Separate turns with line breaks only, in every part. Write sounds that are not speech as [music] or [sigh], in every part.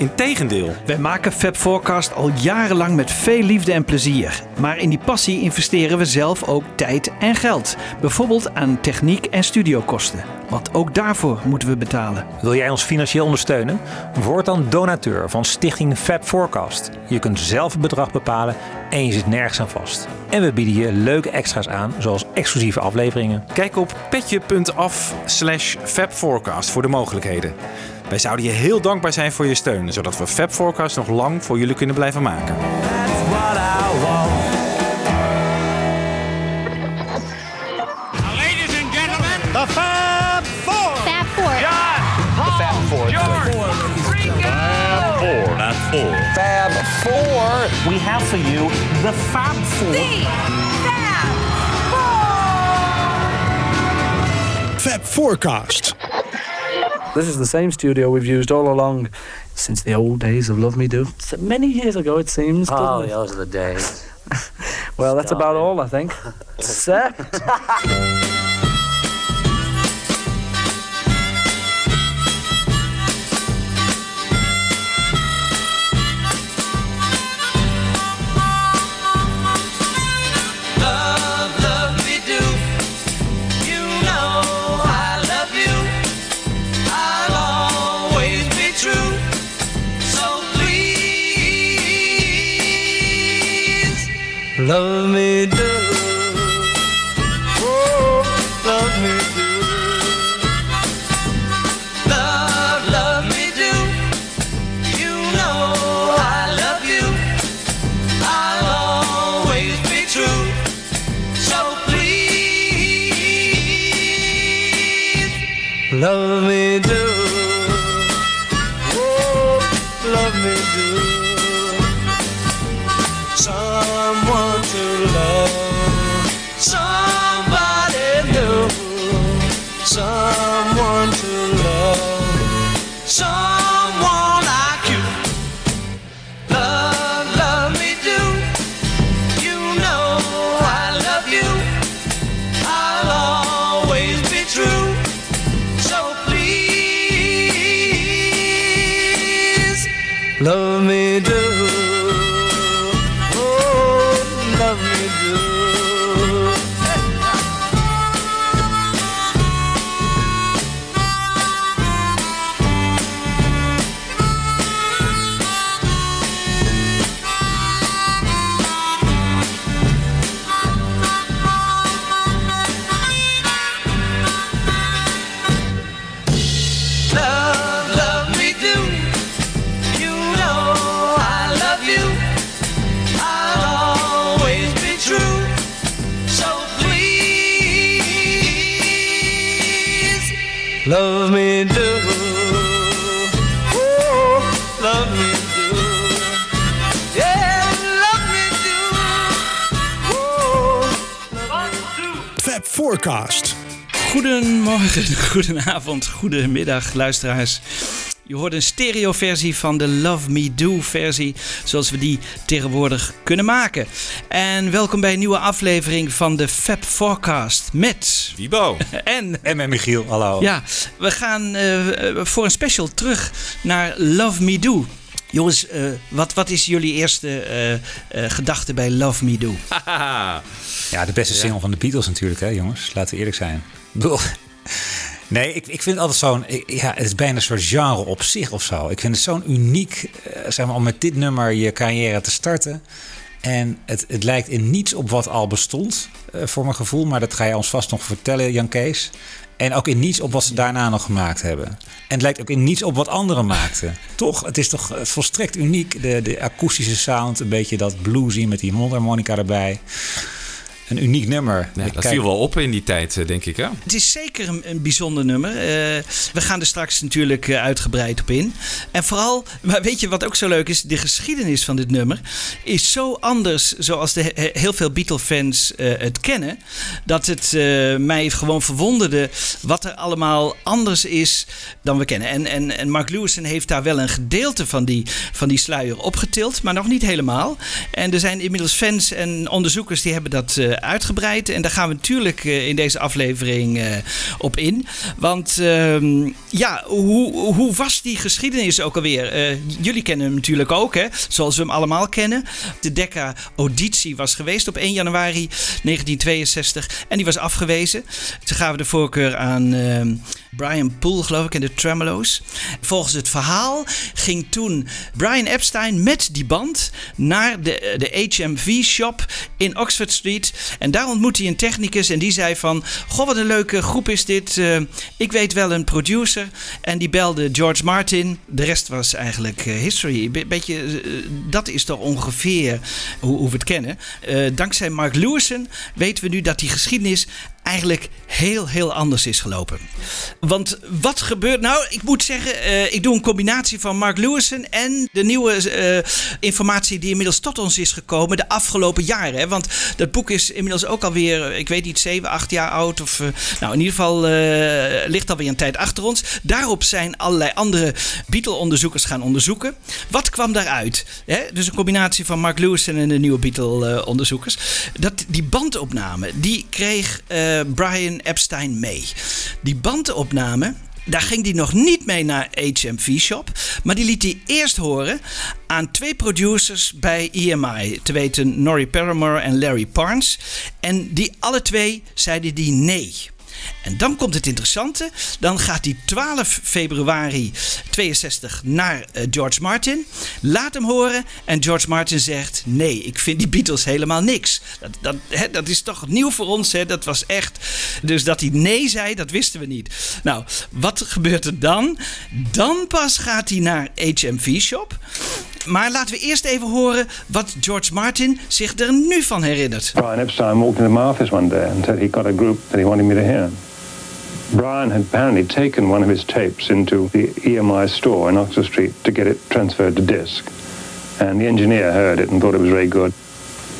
Integendeel.
Wij maken Fab Forecast al jarenlang met veel liefde en plezier. Maar in die passie investeren we zelf ook tijd en geld. Bijvoorbeeld aan techniek en studiokosten. Want ook daarvoor moeten we betalen.
Wil jij ons financieel ondersteunen? Word dan donateur van Stichting Fab Forecast. Je kunt zelf het bedrag bepalen en je zit nergens aan vast. En we bieden je leuke extra's aan, zoals exclusieve afleveringen.
Kijk op petje.af slash fabforecast voor de mogelijkheden. Wij zouden je heel dankbaar zijn voor je steun, zodat we Fab Forecast nog lang voor jullie kunnen blijven maken.
Ladies and gentlemen,
The Fab Four.
Fab Four.
Fab Four. George, Ringo.
Fab Four. We have for you the Fab Four.
Fab Forecast.
This is the same studio we've used all along since the old days of Love Me Do. It's many years ago, it seems.
Oh,
doesn't it?
those are the days. [laughs]
Well, that's about all, I think. [laughs] Except. [laughs]
love me do. Oh, love me do. Love, love me do. You know I love you. I'll always be true. So please, love me love
goedenavond, goedemiddag luisteraars. Je hoort een stereoversie van de Love Me Do versie, zoals we die tegenwoordig kunnen maken. En welkom bij een nieuwe aflevering van de Fab Forecast met
Wiebo. [laughs]
en
En met Michiel, hallo.
ja, we gaan eh, voor een special terug naar Love Me Do. Jongens, eh, wat, wat is jullie eerste eh, eh, gedachte bij Love Me Do? [laughs]
Ja, de beste single van de Beatles natuurlijk, hè jongens. Laten we eerlijk zijn. Nee, ik, ik vind het altijd zo'n... Ja, het is bijna een soort genre op zich of zo. Ik vind het zo'n uniek, eh, zeg maar, om met dit nummer je carrière te starten. En het, het lijkt in niets op wat al bestond, eh, voor mijn gevoel. Maar dat ga je ons vast nog vertellen, Jan Kees. En ook in niets op wat ze daarna nog gemaakt hebben. En het lijkt ook in niets op wat anderen maakten. [laughs] Toch, het is toch eh, volstrekt uniek. De, de akoestische sound, een beetje dat bluesy met die mondharmonica erbij. Een uniek nummer.
Ja, dat
kijk-
viel wel op in die tijd, eh, denk ik. Hè?
Het is zeker een, een bijzonder nummer. Eh, we gaan er straks natuurlijk eh, uitgebreid op in. En vooral, maar weet je wat ook zo leuk is? De geschiedenis van dit nummer is zo anders zoals de, he- heel veel Beatle-fans eh, het kennen. Dat het eh, mij gewoon verwonderde wat er allemaal anders is dan we kennen. En, en, en Mark Lewison heeft daar wel een gedeelte van die, van die sluier opgetild, maar nog niet helemaal. En er zijn inmiddels fans en onderzoekers die hebben dat eh, uitgebreid. En daar gaan we natuurlijk eh, in deze aflevering eh, op in. Want ehm, ja, hoe, hoe was die geschiedenis ook alweer? Eh, jullie kennen hem natuurlijk ook, hè? zoals we hem allemaal kennen. De Decca-auditie was geweest op 1 januari 1962 en die was afgewezen. Ze gaven de voorkeur aan ehm, Brian Poole, geloof ik, en de Tremolo's. Volgens het verhaal ging toen Brian Epstein met die band naar de, de HMV-shop in Oxford Street. En daar ontmoette hij een technicus en die zei van... Goh, wat een leuke groep is dit. Eh, ik weet wel een producer. En die belde George Martin. De rest was eigenlijk eh, history. Be- beetje, eh, dat is toch ongeveer hoe, hoe we het kennen. Dankzij Mark Lewison weten we nu dat die geschiedenis eigenlijk heel, heel anders is gelopen. Want wat gebeurt nou? Ik moet zeggen, eh, ik doe een combinatie van Mark Lewison en de nieuwe eh, informatie die inmiddels tot ons is gekomen de afgelopen jaren. Want dat boek is inmiddels ook alweer, ik weet niet, 7, 8 jaar oud. Of, eh, nou, in ieder geval ligt alweer een tijd achter ons. Daarop zijn allerlei andere Beatle-onderzoekers gaan onderzoeken. Wat kwam daaruit? Hè? Dus een combinatie van Mark Lewison en de nieuwe Beatle-onderzoekers. Dat die bandopname, die kreeg Brian Epstein mee. Die bandopname. Daar ging hij nog niet mee naar HMV Shop. Maar die liet hij eerst horen aan twee producers bij EMI. Te weten Norrie Paramore en Larry Parnes. En die alle twee zeiden die nee. En dan komt het interessante. Dan gaat hij 12 februari 62 naar eh, George Martin. Laat hem horen. En George Martin zegt: Nee, ik vind die Beatles helemaal niks. Dat, dat, dat is toch nieuw voor ons. Dat was echt. Dus dat hij nee zei, dat wisten we niet. Nou, wat gebeurt er dan? Dan pas gaat hij naar HMV Shop. Maar laten we eerst even horen wat George Martin zich er nu van herinnert.
Brian Epstein walked into my office one day and said he got a group that he wanted me to hear. Brian had apparently taken one of his tapes into the EMI store in Oxford Street to get it transferred to disc. And the engineer heard it and thought it was very good.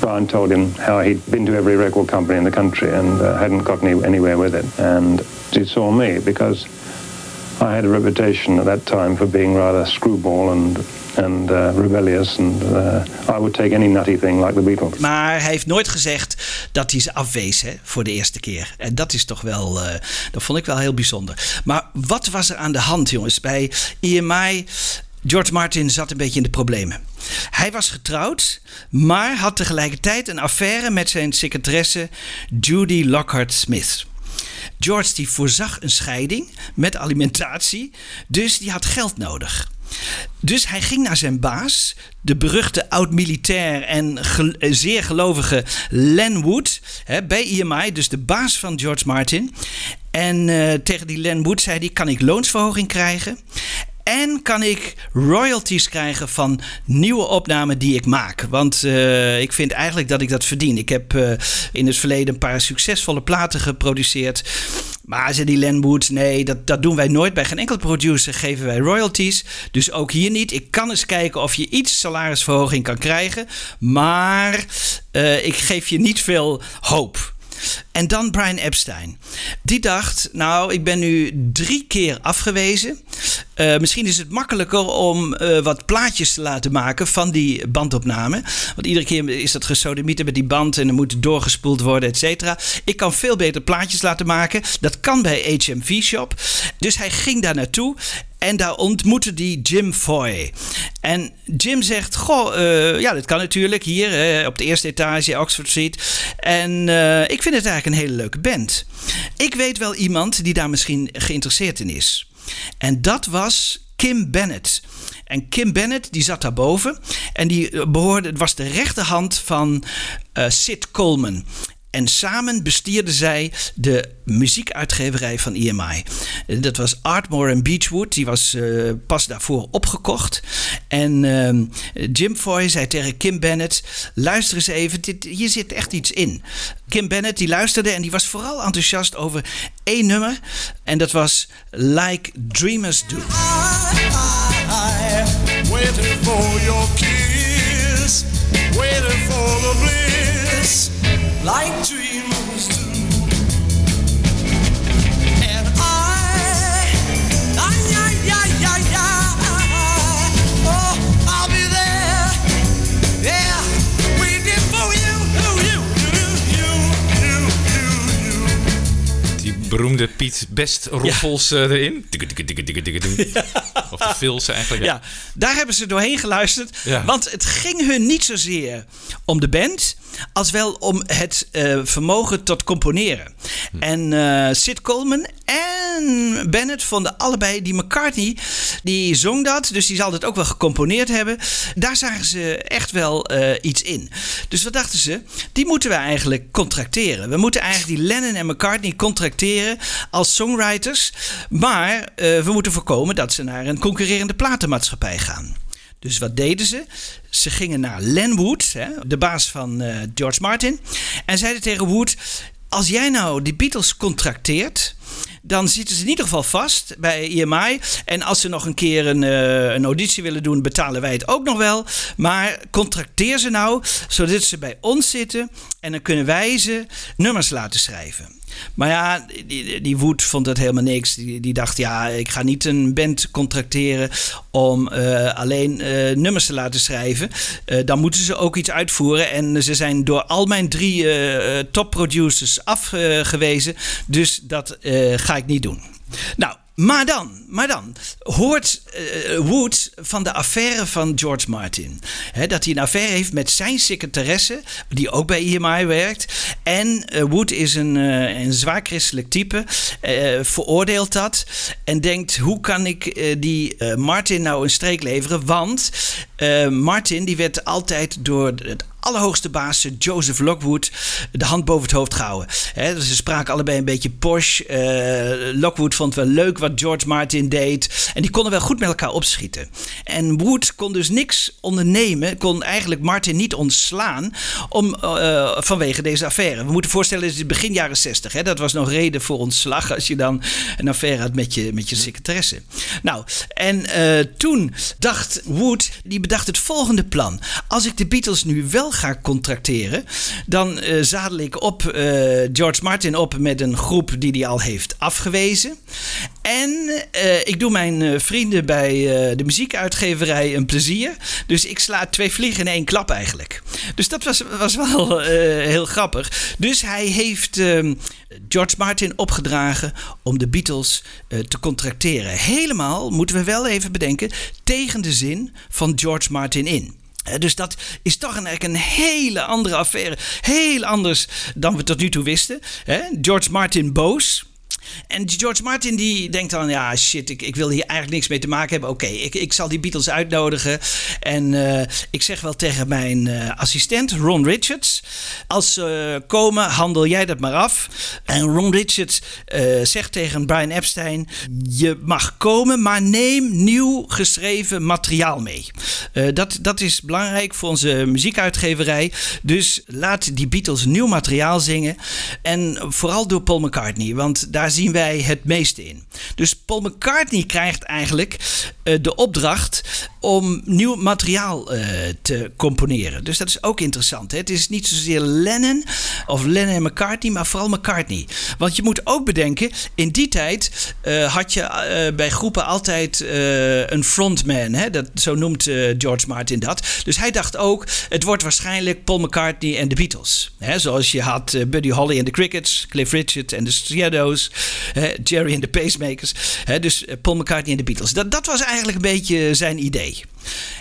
Brian told him how he'd been to every record company in the country and uh, hadn't got any, anywhere with it. And he saw me because I had a reputation at that time for being rather screwball and and uh, rebellious, and uh, I would take any nutty thing like the Beatles.
Maar hij heeft nooit gezegd dat hij ze afwees hè, voor de eerste keer. En dat is toch wel, eh, dat vond ik wel heel bijzonder. Maar wat was er aan de hand, jongens? Bij EMI, George Martin zat een beetje in de problemen. Hij was getrouwd, maar had tegelijkertijd een affaire met zijn secretaresse Judy Lockhart Smith. George die voorzag een scheiding met alimentatie, dus die had geld nodig. Dus hij ging naar zijn baas, de beruchte oud-militair en eh, zeer gelovige Len Wood, hè, bij EMI, dus de baas van George Martin. En eh, tegen die Len Wood zei hij: Kan ik loonsverhoging krijgen? En kan ik royalties krijgen van nieuwe opnamen die ik maak? Want eh, ik vind eigenlijk dat ik dat verdien. Ik heb eh, in het verleden een paar succesvolle platen geproduceerd. Maar zei die Len Wood, nee, dat, dat doen wij nooit. Bij geen enkel producer geven wij royalties. Dus ook hier niet. Ik kan eens kijken of je iets salarisverhoging kan krijgen. Maar eh, ik geef je niet veel hoop. En dan Brian Epstein. Die dacht, nou, ik ben nu drie keer afgewezen. Eh, misschien is het makkelijker om eh, wat plaatjes te laten maken van die bandopname. Want iedere keer is dat gesodemieten met die band en er moet doorgespoeld worden, et cetera. Ik kan veel beter plaatjes laten maken. Dat kan bij HMV Shop. Dus hij ging daar naartoe en daar ontmoette die Jim Foy. En Jim zegt: Goh, eh, ja, dat kan natuurlijk hier op de eerste etage, Oxford Street. En ik vind het eigenlijk een hele leuke band. Ik weet wel iemand die daar misschien geïnteresseerd in is. En dat was Kim Bennett. En Kim Bennett die zat daarboven. En die behoorde, het was de rechterhand van eh, Sid Coleman. En samen bestierden zij de muziekuitgeverij van EMI. Dat was Artmore en Beechwood. Die was eh, pas daarvoor opgekocht. En ehm, Jim Foy zei tegen Kim Bennett... luister eens even, dit, hier zit echt iets in. Kim Bennett die luisterde en die was vooral enthousiast over één nummer. En dat was Like Dreamers Do.
Waiting for your kiss, waiting for the
beroemde Piet Best roffels eh, erin. Tikke. [laughs] Of de fills eigenlijk.
Ja, daar hebben ze doorheen geluisterd.
Ja.
Want het ging hun niet zozeer om de band, als wel om het eh, vermogen tot componeren. En eh, Sid Coleman en Bennett vonden allebei die McCartney, die zong dat, dus die zal het ook wel gecomponeerd hebben. Daar zagen ze echt wel eh, iets in. Dus wat dachten ze? Die moeten we eigenlijk contracteren. We moeten eigenlijk die Lennon en McCartney contracteren als songwriters. Maar we moeten voorkomen dat ze naar een concurrerende platenmaatschappij gaan. Dus wat deden ze? Ze gingen naar Len Wood, hè, de baas van eh, George Martin, en zeiden tegen Wood: Als jij nou die Beatles contracteert, dan zitten ze in ieder geval vast bij EMI. En als ze nog een keer een, eh, een auditie willen doen, betalen wij het ook nog wel. Maar contracteer ze nou, zodat ze bij ons zitten en dan kunnen wij ze nummers laten schrijven. Maar ja, die, die Wood vond dat helemaal niks. Die, dacht, ja, ik ga niet een band contracteren om eh, alleen eh, nummers te laten schrijven. Eh, dan moeten ze ook iets uitvoeren. En ze zijn door al mijn drie topproducers afgewezen. Dus dat ga ik niet doen. Nou, maar dan, maar dan hoort eh, Wood van de affaire van George Martin. Dat hij een affaire heeft met zijn secretaresse, die ook bij EMI werkt. En eh, Wood is een, eh, een zwaar christelijk type, veroordeelt dat en denkt: hoe kan ik die Martin nou een streek leveren? Want Martin die werd altijd door het allerhoogste baas, Joseph Lockwood, de hand boven het hoofd gehouden. Hè, dus ze spraken allebei een beetje posh. Eh, Lockwood vond wel leuk wat George Martin deed. En die konden wel goed met elkaar opschieten. En Wood kon dus niks ondernemen, kon eigenlijk Martin niet ontslaan om, eh, vanwege deze affaire. We moeten voorstellen, het is begin jaren 60. Hè, dat was nog reden voor ontslag als je dan een affaire had met je, met je secretaresse. Nou, en eh, toen dacht Wood, die bedacht het volgende plan. Als ik de Beatles nu wel ga contracteren, dan eh, zadel ik op eh, George Martin op met een groep die hij al heeft afgewezen. En eh, ik doe mijn vrienden bij de muziekuitgeverij een plezier. Dus ik sla twee vliegen in één klap eigenlijk. Dus dat was, was wel heel grappig. Dus hij heeft ehm, George Martin opgedragen om de Beatles te contracteren. Helemaal, moeten we wel even bedenken, tegen de zin van George Martin in. Eh, Dus dat is toch een, eigenlijk een hele andere affaire. Heel anders dan we tot nu toe wisten. George Martin boos. En George Martin die denkt dan, ja shit, ik, ik wil hier eigenlijk niks mee te maken hebben. Oké, ik, ik zal die Beatles uitnodigen. En eh, ik zeg wel tegen mijn eh, assistent Ron Richards, als ze komen, handel jij dat maar af. En Ron Richards eh, zegt tegen Brian Epstein, je mag komen, maar neem nieuw geschreven materiaal mee. Dat, dat is belangrijk voor onze muziekuitgeverij. Dus laat die Beatles nieuw materiaal zingen. En vooral door Paul McCartney, want daar zien wij het meeste in. Dus Paul McCartney krijgt eigenlijk eh, de opdracht om nieuw materiaal eh, te componeren. Dus dat is ook interessant. Hè? Het is niet zozeer Lennon of Lennon en McCartney, maar vooral McCartney. Want je moet ook bedenken, in die tijd eh, had je bij groepen altijd een frontman. Hè? Dat, zo noemt George Martin dat. Dus hij dacht ook, het wordt waarschijnlijk Paul McCartney en de Beatles. Hè? Zoals je had Buddy Holly en de Crickets, Cliff Richard en de Shadows, Jerry en de Pacemakers. Hè? Dus eh, Paul McCartney en de Beatles. Dat, dat was eigenlijk een beetje zijn idee.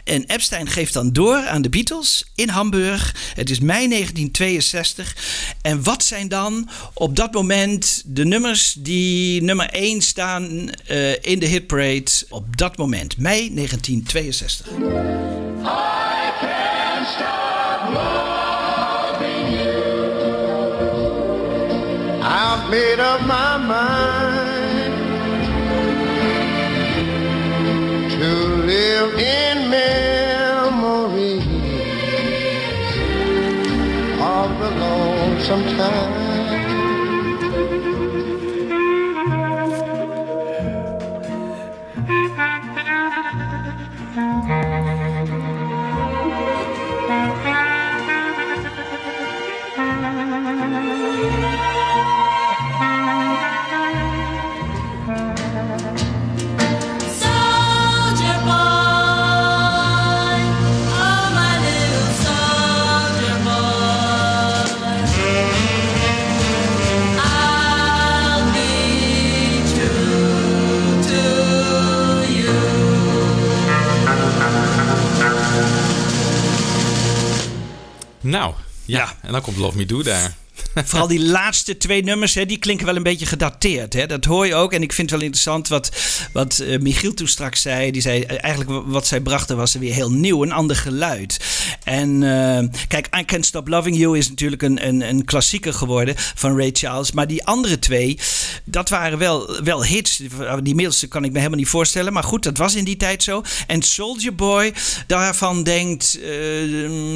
En Epstein geeft dan door aan de Beatles in Hamburg. Het is mei 1962. En wat zijn dan op dat moment de nummers die nummer 1 staan eh, in de hitparade op dat moment, mei 1962?
Made up my mind to live in memory of the lonesome time.
Nou, ja. En dan komt Love Me Do daar.
Vooral die laatste twee nummers, hè, die klinken wel een beetje gedateerd. Hè? Dat hoor je ook. En ik vind het wel interessant wat, wat eh, Michiel toen straks zei. Die zei eh, eigenlijk wat zij brachten was weer heel nieuw, een ander geluid. En eh, kijk, I Can't Stop Loving You is natuurlijk een, een, een klassieker geworden van Ray Charles. Maar die andere twee, dat waren wel, wel hits. Die middelste kan ik me helemaal niet voorstellen. Maar goed, dat was in die tijd zo. En Soldier Boy, daarvan denkt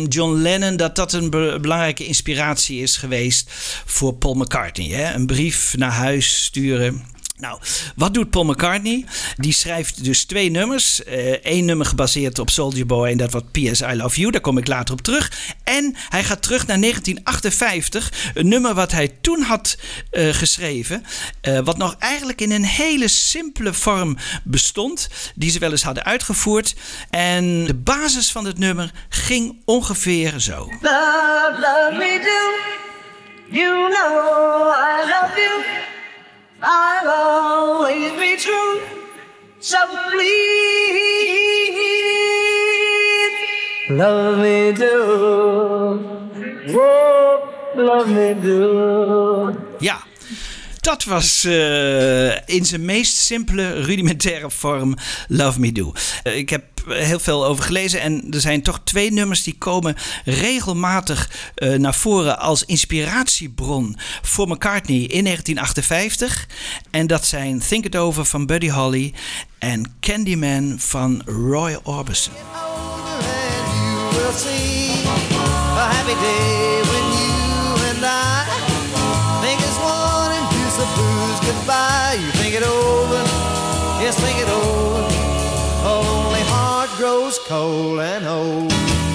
John Lennon dat dat een be- belangrijke inspiratie is geweest voor Paul McCartney. Hè? Een brief naar huis sturen. Nou, wat doet Paul McCartney? Die schrijft dus twee nummers. Eén nummer gebaseerd op Soldier Boy en dat wordt P.S. I Love You. Daar kom ik later op terug. En hij gaat terug naar 1958. Een nummer wat hij toen had eh, geschreven. eh, wat nog eigenlijk in een hele simpele vorm bestond. Die ze wel eens hadden uitgevoerd. En de basis van het nummer ging ongeveer zo.
Love, love. You know I love you. I'll always be true. So please, love me do. Oh, love me do.
Ja, dat was eh, in zijn meest simpele, rudimentaire vorm Love Me Do. Eh, ik heb heel veel over gelezen en er zijn toch twee nummers die komen regelmatig eh, naar voren als inspiratiebron voor McCartney in 1958. En dat zijn Think It Over van Buddy Holly en Candyman van Roy Orbison.
Goodbye. You think it over, yes, think it over. A lonely heart grows cold and old.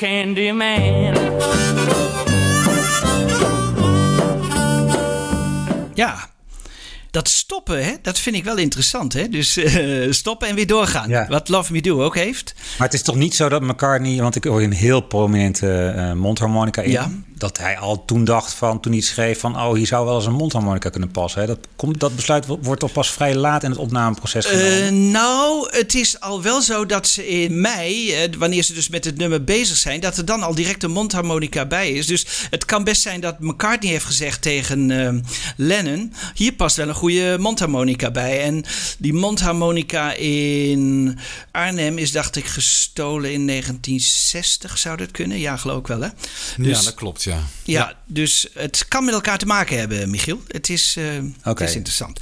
Candy man.
Ja, dat stoppen, hè, dat vind ik wel interessant. Hè? Dus eh, stoppen en weer doorgaan.
Ja.
Wat Love Me Do ook heeft.
Maar het is toch niet zo dat McCartney, want ik hoor een heel prominente eh, mondharmonica in,
Ja.
Dat hij al toen dacht van, toen hij schreef van, oh, hier zou wel eens een mondharmonica kunnen passen. Hè? Dat, komt, dat besluit wo- wordt toch pas vrij laat in het opnameproces genomen.
Eh, nou, het is al wel zo dat ze in mei, eh, wanneer ze dus met het nummer bezig zijn, dat er dan al direct een mondharmonica bij is. Dus het kan best zijn dat McCartney heeft gezegd tegen eh, Lennon: hier past wel een goede mondharmonica bij. En die mondharmonica in Arnhem is, dacht ik, gestolen in 1960. Zou dat kunnen? Ja, geloof ik wel, hè? Dus-
ja, dat klopt, ja.
Ja, dus het kan met elkaar te maken hebben, Michiel. Het is, eh,
Oké.
het is interessant.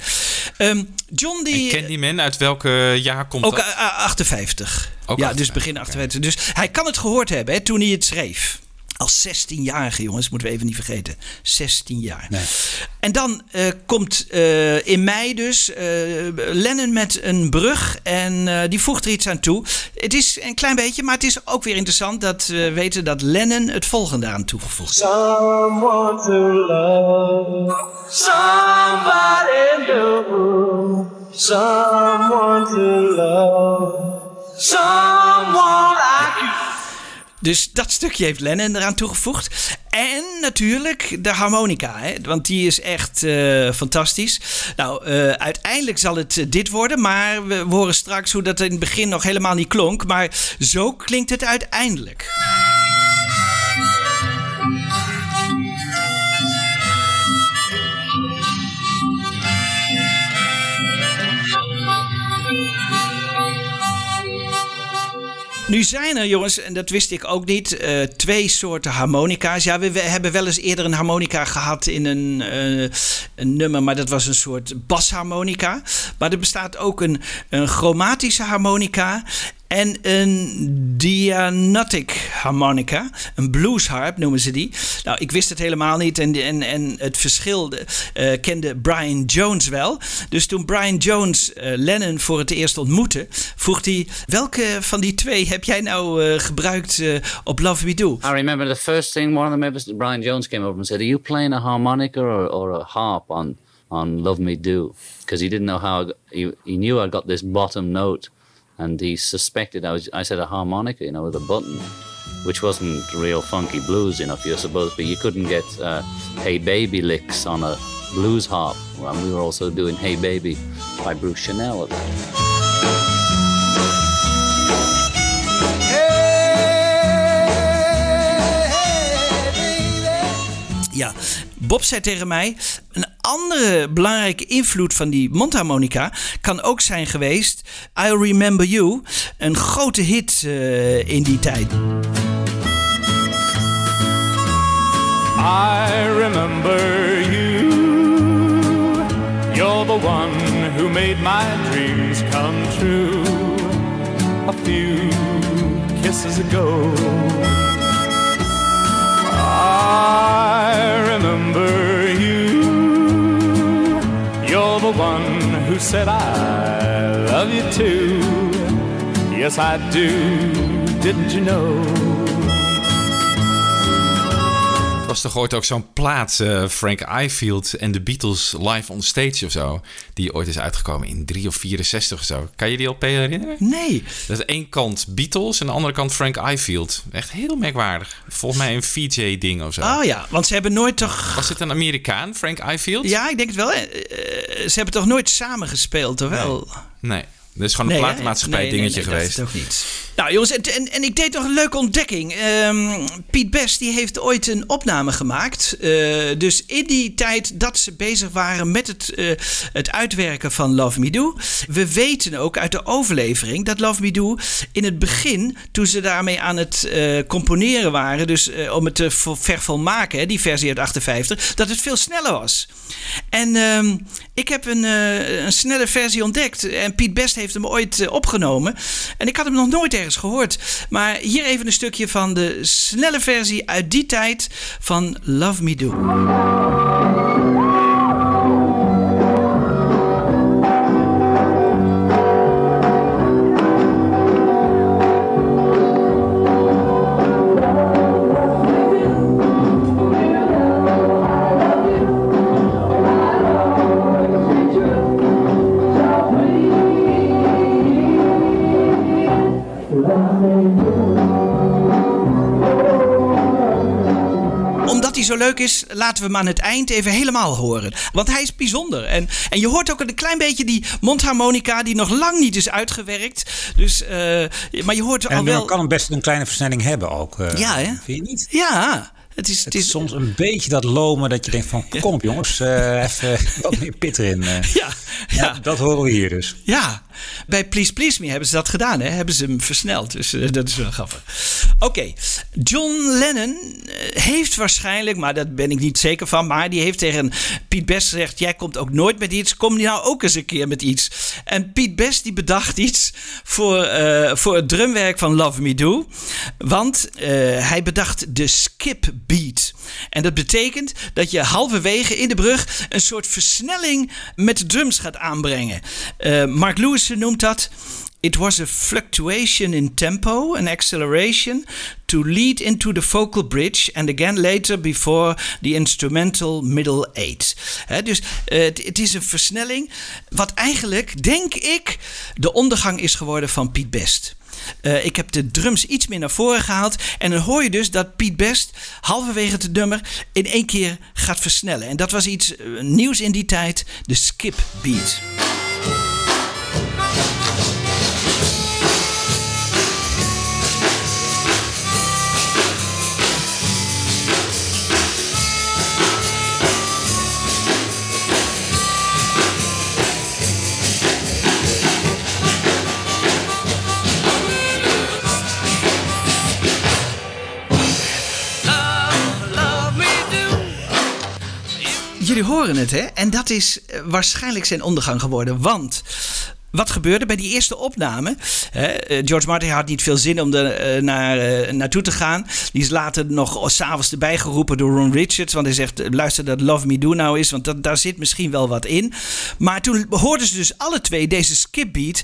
Ehm, John die...
En Candyman, uit welke jaar komt
Ook
dat?
eh, eh, 58.
Ook
ja,
58,
dus begin 58. Dus hij kan het gehoord hebben hè, toen hij het schreef. Als 16-jarige, jongens, moeten we even niet vergeten. 16 jaar. En dan eh, komt eh, in mei dus eh, Lennon met een brug. En eh, die voegt er iets aan toe. Het is een klein beetje, maar het is ook weer interessant dat we weten dat Lennon het volgende aan toegevoegd heeft.
Someone to love, somebody new, someone to love, someone like you.
Dus dat stukje heeft Lennon eraan toegevoegd. En natuurlijk de harmonica, hè? want die is echt eh, fantastisch. Nou, eh, uiteindelijk zal het eh, dit worden, maar we horen straks hoe dat in het begin nog helemaal niet klonk. Maar zo klinkt het uiteindelijk. Nu zijn er, jongens, en dat wist ik ook niet, eh, twee soorten harmonica's. Ja, we, hebben wel eens eerder een harmonica gehad in een, eh, een nummer, maar dat was een soort basharmonica. Maar er bestaat ook een, een chromatische harmonica en een dianotic harmonica, een bluesharp noemen ze die. Nou, ik wist het helemaal niet en, en, en het verschil eh, kende Brian Jones wel. Dus toen Brian Jones eh, Lennon voor het eerst ontmoette, vroeg hij: welke van die twee heb jij nou eh, gebruikt op Love Me Do?
I remember the first thing one of the members, Brian Jones, came over and said, "Are you playing a harmonica or, or a harp on on Love Me Do?" Because he didn't know how he, he knew I got this bottom note, and he suspected I was. I said a harmonica, you know, with a button, which wasn't real funky blues enough, you're supposed, but you couldn't get uh, "Hey Baby" licks on a blues harp. And we were also doing "Hey Baby" by Bruce Chanel at that time.
Ja, Bob zei tegen mij: een andere belangrijke invloed van die mondharmonica kan ook zijn geweest. I Remember You, een grote hit eh, in die tijd.
I remember you. You're the one who made my dreams come true. A few kisses ago. I remember you. You're the one who said I love you too. Yes, I do. Didn't you know?
Was toch ooit ook zo'n plaat, eh, Frank Ifield en de Beatles live on stage of zo. Die ooit is uitgekomen in 3 of 64 of zo. Kan je die LP herinneren?
Nee.
Dat is één kant Beatles en de andere kant Frank Ifield. Echt heel merkwaardig. Volgens mij een VJ-ding of zo.
Oh ja, want ze hebben nooit toch.
Was het een Amerikaan, Frank Ifield?
Ja, ik denk het wel. Eh, eh, ze hebben toch nooit samen gespeeld, toch wel?
Nee. Dat is gewoon een
Nee,
platenmaatschappij
Nee, nee,
dingetje
nee, dat
geweest.
is toch niet. Nou jongens, en, en, en ik deed nog een leuke ontdekking. Ehm, Piet Best die heeft ooit een opname gemaakt. Eh, dus in die tijd dat ze bezig waren met het, eh, het uitwerken van Love Me Do. We weten ook uit de overlevering dat Love Me Do in het begin, toen ze daarmee aan het eh, componeren waren, dus om het te vo- vervolmaken, hè, die versie uit 58, dat het veel sneller was. En ehm, ik heb een, een snelle versie ontdekt. En Piet Best heeft hem ooit eh, opgenomen. En ik had hem nog nooit ergens gehoord. Maar hier even een stukje van de snelle versie uit die tijd van Love Me Do. Zo leuk is, laten we hem aan het eind even helemaal horen. Want hij is bijzonder. En, en je hoort ook een klein beetje die mondharmonica die nog lang niet is uitgewerkt. Dus, eh, maar je hoort
En
al
het nummer
wel...
kan best een kleine versnelling hebben ook. eh,
Ja, hè?
Vind je niet?
Ja, Het is,
het is soms een beetje dat lomen dat je denkt van [laughs] kom op jongens, eh, even [laughs] wat meer pit erin. eh.
Ja, ja.
Dat horen we hier dus.
Ja, bij Please Please Me hebben ze dat gedaan. Hè? Hebben ze hem versneld. Dus eh, dat is wel grappig. Oké, John Lennon heeft waarschijnlijk, maar daar ben ik niet zeker van... maar die heeft tegen Piet Best gezegd... jij komt ook nooit met iets, kom nou ook eens een keer met iets. En Piet Best die bedacht iets voor, voor het drumwerk van Love Me Do. Want hij bedacht de skip beat. En dat betekent dat je halverwege in de brug... een soort versnelling met de drums gaat aanbrengen. Eh, Mark Lewis noemt dat... It was a fluctuation in tempo, an acceleration to lead into the vocal bridge and again later before the instrumental middle eight. Dus eh, het is een versnelling wat eigenlijk, denk ik, de ondergang is geworden van Piet Best. Eh, ik heb de drums iets meer naar voren gehaald. En dan hoor je dus dat Piet Best halverwege het nummer in één keer gaat versnellen. En dat was iets eh, nieuws in die tijd, de skip beat. Jullie horen het, hè? En dat is eh, waarschijnlijk zijn ondergang geworden. Want wat gebeurde bij die eerste opname? Eh, George Martin had niet veel zin om er eh, naar, naartoe te gaan. Die is later nog s'avonds erbij geroepen door Ron Richards. Want hij zegt: luister, dat Love Me Do nou is. Want dat, daar zit misschien wel wat in. Maar toen hoorden ze dus alle twee deze skipbeat.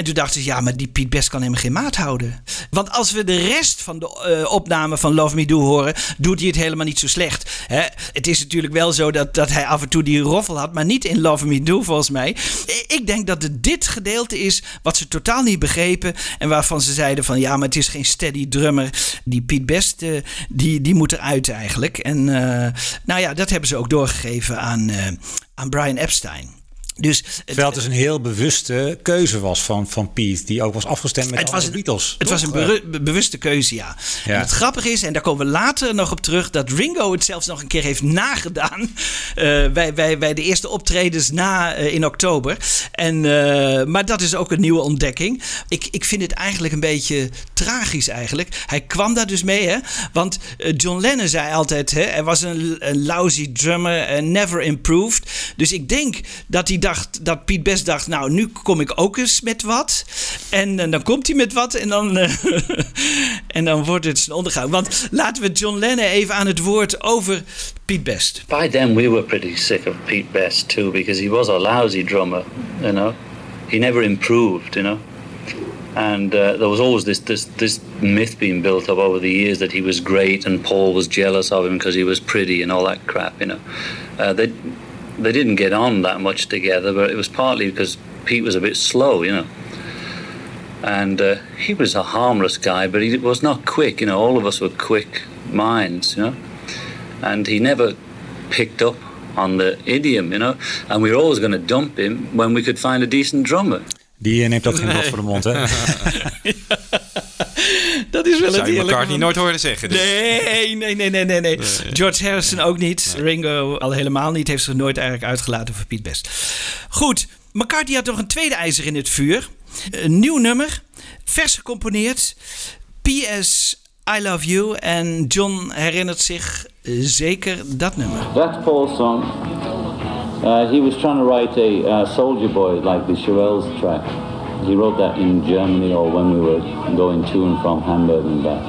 En toen dachten ze, ja, maar die Piet Best kan helemaal geen maat houden. Want als we de rest van de eh, opname van Love Me Do horen, doet hij het helemaal niet zo slecht. Hè? Het is natuurlijk wel zo dat, dat hij af en toe die roffel had, maar niet in Love Me Do volgens mij. Ik denk dat het dit gedeelte is wat ze totaal niet begrepen. En waarvan ze zeiden van, ja, maar het is geen steady drummer. Die Piet Best, eh, die, die moet eruit eigenlijk. En eh, nou ja, dat hebben ze ook doorgegeven aan, eh, aan Brian Epstein. Dus
Terwijl het dus een heel bewuste keuze was van, van Piet, die ook was afgestemd met
Het
de
was
Beatles.
Het was een be- bewuste keuze, ja.
Ja.
En het grappige is, en daar komen we later nog op terug, dat Ringo het zelfs nog een keer heeft nagedaan. eh, bij, bij, bij de eerste optredens na eh, in oktober. En, eh, maar dat is ook een nieuwe ontdekking. Ik, ik vind het eigenlijk een beetje tragisch eigenlijk. Hij kwam daar dus mee, hè? Want John Lennon zei altijd: hè, er was een, een lousy drummer, never improved. Dus ik denk dat hij dacht, dat Piet Best dacht: nou, nu kom ik ook eens met wat. En eh, dan komt hij met wat en dan, eh, [laughs] en dan wordt het zijn ondergang. Want laten we John Lennon even aan het woord over Piet Best.
By then, we were pretty sick of Pete Best too because he was a lousy drummer, you know. He never improved, you know. And uh, there was always this, this this myth being built up over the years that he was great and Paul was jealous of him because he was pretty and all that crap, you know. Uh, they didn't get on that much together, but it was partly because Pete was a bit slow, you know. And uh, he was a harmless guy, but he was not quick. You know, all of us were quick minds, you know. And he never picked up on the idiom, you know. And we were always going to dump him when we could find a decent drummer.
Die eh, neemt ook geen blad voor de mond, hè? [laughs]
Dat is wel
Zou
het
je
van-
nooit horen zeggen. Dus.
Nee, nee, nee, nee, nee, nee. George Harrison ook niet. Ringo al helemaal niet. Heeft zich nooit eigenlijk uitgelaten voor Piet Best. Goed, McCartney had nog een tweede ijzer in het vuur. Een nieuw nummer, vers gecomponeerd. P.S. I Love You. En John herinnert zich zeker dat nummer.
That Paul song, uh, he was trying to write a uh, Soldier Boy like the Shirelles track. He wrote that in Germany or when we were going to and from Hamburg and back.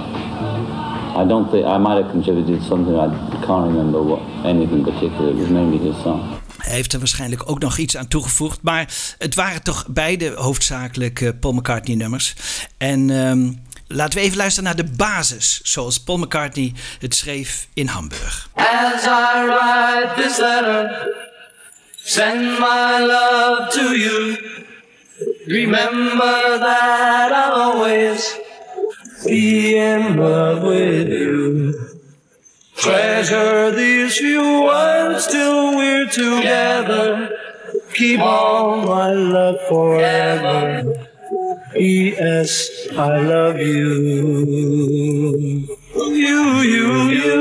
I don't think I might have contributed something. I can't remember what anything particular. It was mainly his song.
Hij heeft er waarschijnlijk ook nog iets aan toegevoegd. Maar het waren toch beide hoofdzakelijk eh, Paul McCartney nummers. En ehm, laten we even luisteren naar de basis. Zoals Paul McCartney het schreef in Hamburg.
As I write this letter, send my love to you. Remember that I'll always be in love with you. Treasure these few words till we're together. Keep all my love forever. P.S. I love you. You, you, you.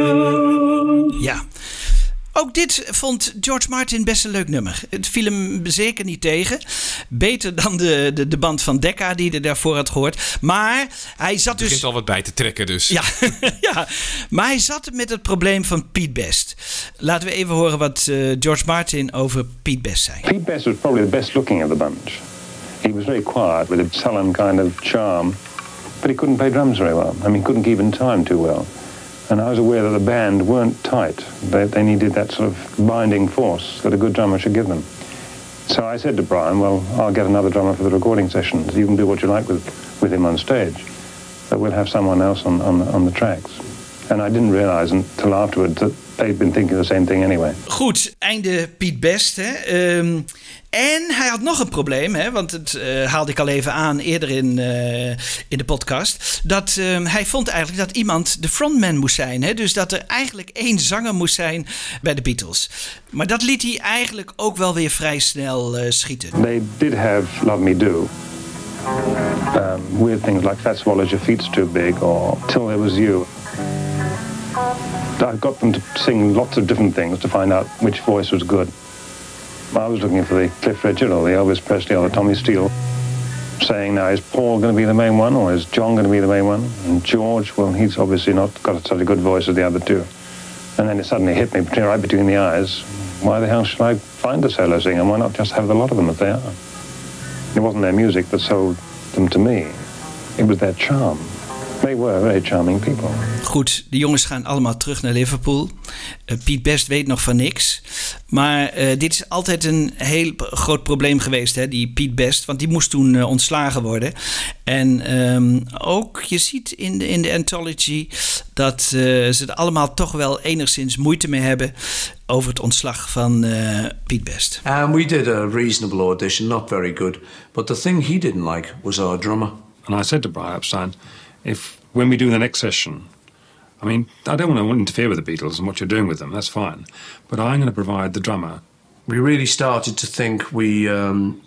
Ook dit vond George Martin best een leuk nummer. Het viel hem zeker niet tegen. Beter dan de, de, de band van Decca die hij daarvoor had gehoord. Maar hij zat
Er
dus...
begint al wat bij te trekken dus.
Ja, [laughs] ja, maar hij zat met het probleem van Pete Best. Laten we even horen wat eh, George Martin over Pete Best zei.
Pete Best was probably the best looking of the bunch. He was very quiet with a sullen kind of charm, but he couldn't play drums very well. I mean, he couldn't keep in time too well. And I was aware that the band weren't tight. They, they needed that sort of binding force that a good drummer should give them. So I said to Brian, well, I'll get another drummer for the recording sessions. You can do what you like with, with him on stage, but we'll have someone else on, on, on the tracks. And I didn't realize until afterwards that they'd been thinking the same thing anyway.
Goed, einde Piet Best. Hè. Ehm, en hij had nog een probleem, hè, want dat eh, haalde ik al even aan eerder in, eh, in de podcast. Dat ehm, hij vond eigenlijk dat iemand de frontman moest zijn. Hè, dus dat er eigenlijk één zanger moest zijn bij de Beatles. Maar dat liet hij eigenlijk ook wel weer vrij snel eh, schieten.
They did have Love Me Do. Um, weird things like Fat Swallows Your Feet's Too Big or Till There Was You. I got them to sing lots of different things to find out which voice was good. I was looking for the Cliff Richard or the Elvis Presley or the Tommy Steele. Saying now, is Paul going to be the main one or is John going to be the main one? And George, well, he's obviously not got such a good voice as the other two. And then it suddenly hit me between, right between the eyes. Why the hell should I find a solo singer? Why not just have the lot of them as they are? It wasn't their music that sold them to me. It was their charm. They were very charming people.
Goed, de jongens gaan allemaal terug naar Liverpool. Eh, Piet Best weet nog van niks. Maar eh, dit is altijd een heel groot probleem geweest, hè, die Piet Best. Want die moest toen eh, ontslagen worden. En ehm, ook, je ziet in de, in de anthology dat eh, ze er allemaal toch wel enigszins moeite mee hebben over het ontslag van eh, Piet Best.
And we did a reasonable audition, not very good. But the thing he didn't like was our drummer.
And I said to Brian Epstein, if when we do the next session, I mean, I don't want to interfere with the Beatles and what you're doing with them, that's fine. But I'm going to provide the drummer.
We really started to think we um,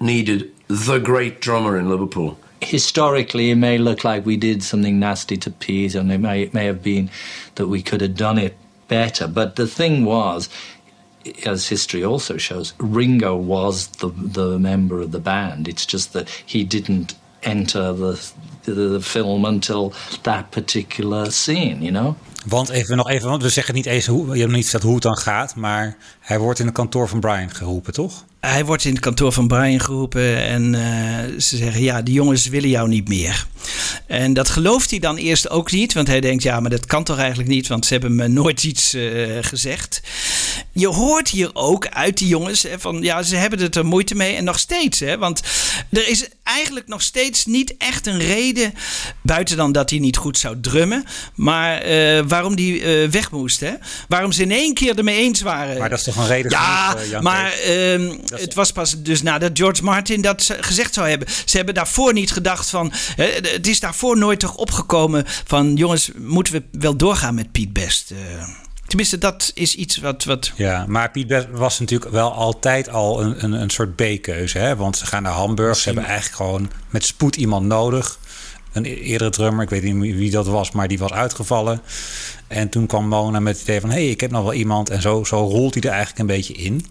needed the great drummer in Liverpool.
historically it may look like we did something nasty to Pete and it may, it may have been that we could have done it better but the thing was as history also shows Ringo was the the member of the band it's just that he didn't enter the the, film until that particular scene you know
Want even nog even, want we zeggen niet eens hoe, je hebt niet verteld hoe het dan gaat, maar hij wordt in het kantoor van Brian geroepen, toch?
Hij wordt in het kantoor van Brian geroepen en eh, ze zeggen: Ja, die jongens willen jou niet meer. En dat gelooft hij dan eerst ook niet, want hij denkt: Ja, maar dat kan toch eigenlijk niet, want ze hebben me [laughs] nooit iets eh, gezegd. Je hoort hier ook uit die jongens hè, van ja, ze hebben het er moeite mee en nog steeds, hè, want er is eigenlijk nog steeds niet echt een reden, buiten dan dat hij niet goed zou drummen, maar eh, waarom die weg moest. Hè? Waarom ze in één keer ermee eens waren.
Maar dat is toch een reden
Ja,
genoeg,
maar het was pas dus nadat George Martin dat ze- gezegd zou hebben. Ze hebben daarvoor niet gedacht van. het is daarvoor nooit toch opgekomen van. Jongens, moeten we wel doorgaan met Piet Best? Eh, tenminste, dat is iets wat. wat
Ja, maar Piet Best was natuurlijk wel altijd al een, een, een soort B-keuze. Hè? Want ze gaan naar Hamburg. Ze hebben eigenlijk gewoon met spoed iemand nodig. Een e- eerdere drummer, ik weet niet wie dat was, maar die was uitgevallen. En toen kwam Mona met het idee van... hé, hey, ik heb nog wel iemand. En zo, zo rolt hij er eigenlijk een beetje in.